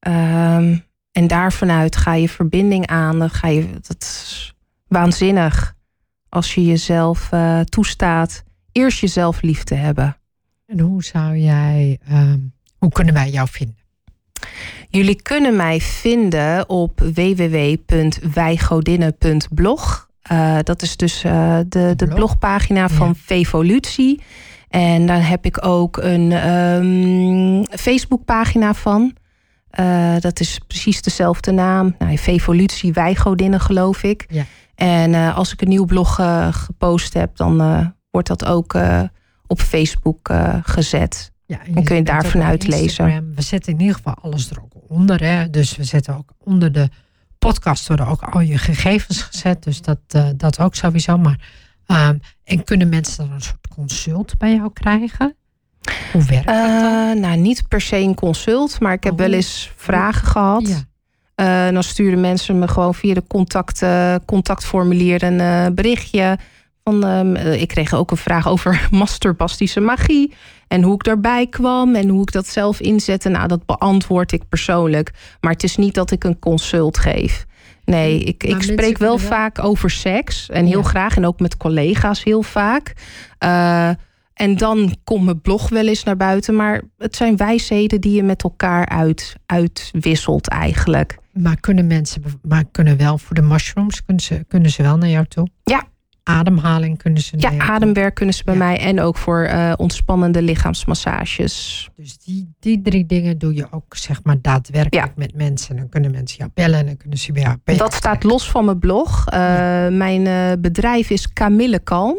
Um, en daar vanuit ga je verbinding aan. Dan ga je, dat is waanzinnig. Als je jezelf uh, toestaat eerst jezelf lief te hebben. En hoe zou jij, um, hoe kunnen wij jou vinden? Jullie kunnen mij vinden op www.wijgodinnen.blog. Uh, dat is dus uh, de, de Blog. blogpagina van ja. Vevolutie. En daar heb ik ook een um, Facebookpagina van. Uh, dat is precies dezelfde naam. Nou, Vevolutie Wijgodinnen, geloof ik. Ja. En als ik een nieuw blog gepost heb, dan wordt dat ook op Facebook gezet. Ja, en, en kun je daar vanuit lezen. We zetten in ieder geval alles er ook onder. Hè? Dus we zetten ook onder de podcast worden ook al je gegevens gezet. Dus dat, dat ook sowieso. Maar, um, en kunnen mensen dan een soort consult bij jou krijgen? Hoe werkt dat? Nou, niet per se een consult, maar ik heb oh. wel eens vragen gehad. Ja. Uh, dan sturen mensen me gewoon via de contact, contactformulier een berichtje. Van, um, ik kreeg ook een vraag over masturbastische magie. En hoe ik daarbij kwam en hoe ik dat zelf inzette. Nou, dat beantwoord ik persoonlijk. Maar het is niet dat ik een consult geef. Nee, ik, ik spreek wel, wel, vaak over seks. En heel ja. graag. En ook met collega's heel vaak. En dan komt mijn blog wel eens naar buiten. Maar het zijn wijsheden die je met elkaar uit, uitwisselt eigenlijk. Maar kunnen mensen, maar kunnen wel voor de mushrooms, kunnen ze, kunnen ze wel naar jou toe? Ja, ademhaling kunnen ze Ja, ademwerk kunnen ze bij Ja. mij en ook voor eh, ontspannende lichaamsmassages. Dus die, die drie dingen doe je ook zeg maar daadwerkelijk Ja. met mensen. Dan kunnen mensen jou bellen en dan kunnen ze bij jou jou Dat staat los van mijn blog. Eh, Mijn eh, bedrijf is Camille Kalm.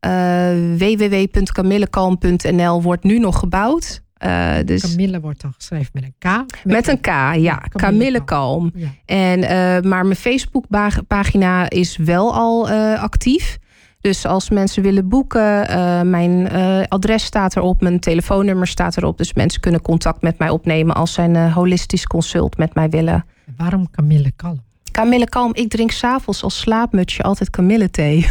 Eh, www.camillekalm.nl wordt nu nog gebouwd. Eh, dus Camille wordt dan geschreven met een K. met een K, ja. Camille Camille Kalm. Ja. En, eh, maar mijn Facebookpagina is wel al actief. Dus als mensen willen boeken, mijn adres staat erop, mijn telefoonnummer staat erop. Dus mensen kunnen contact met mij opnemen als zij een holistisch consult met mij willen. Waarom Camille Kalm? Camille Kalm, ik drink s'avonds als slaapmutsje altijd kamillethee.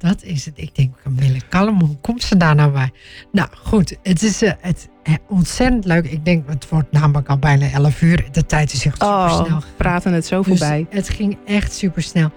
Dat is het. Ik denk, Camille Kalm, hoe komt ze daar nou bij? Nou goed, het is eh, het, eh, ontzettend leuk. Ik denk, het wordt namelijk al bijna 11 uur. De tijd is echt super Oh, snel. we praten het zo voorbij. het ging echt super snel.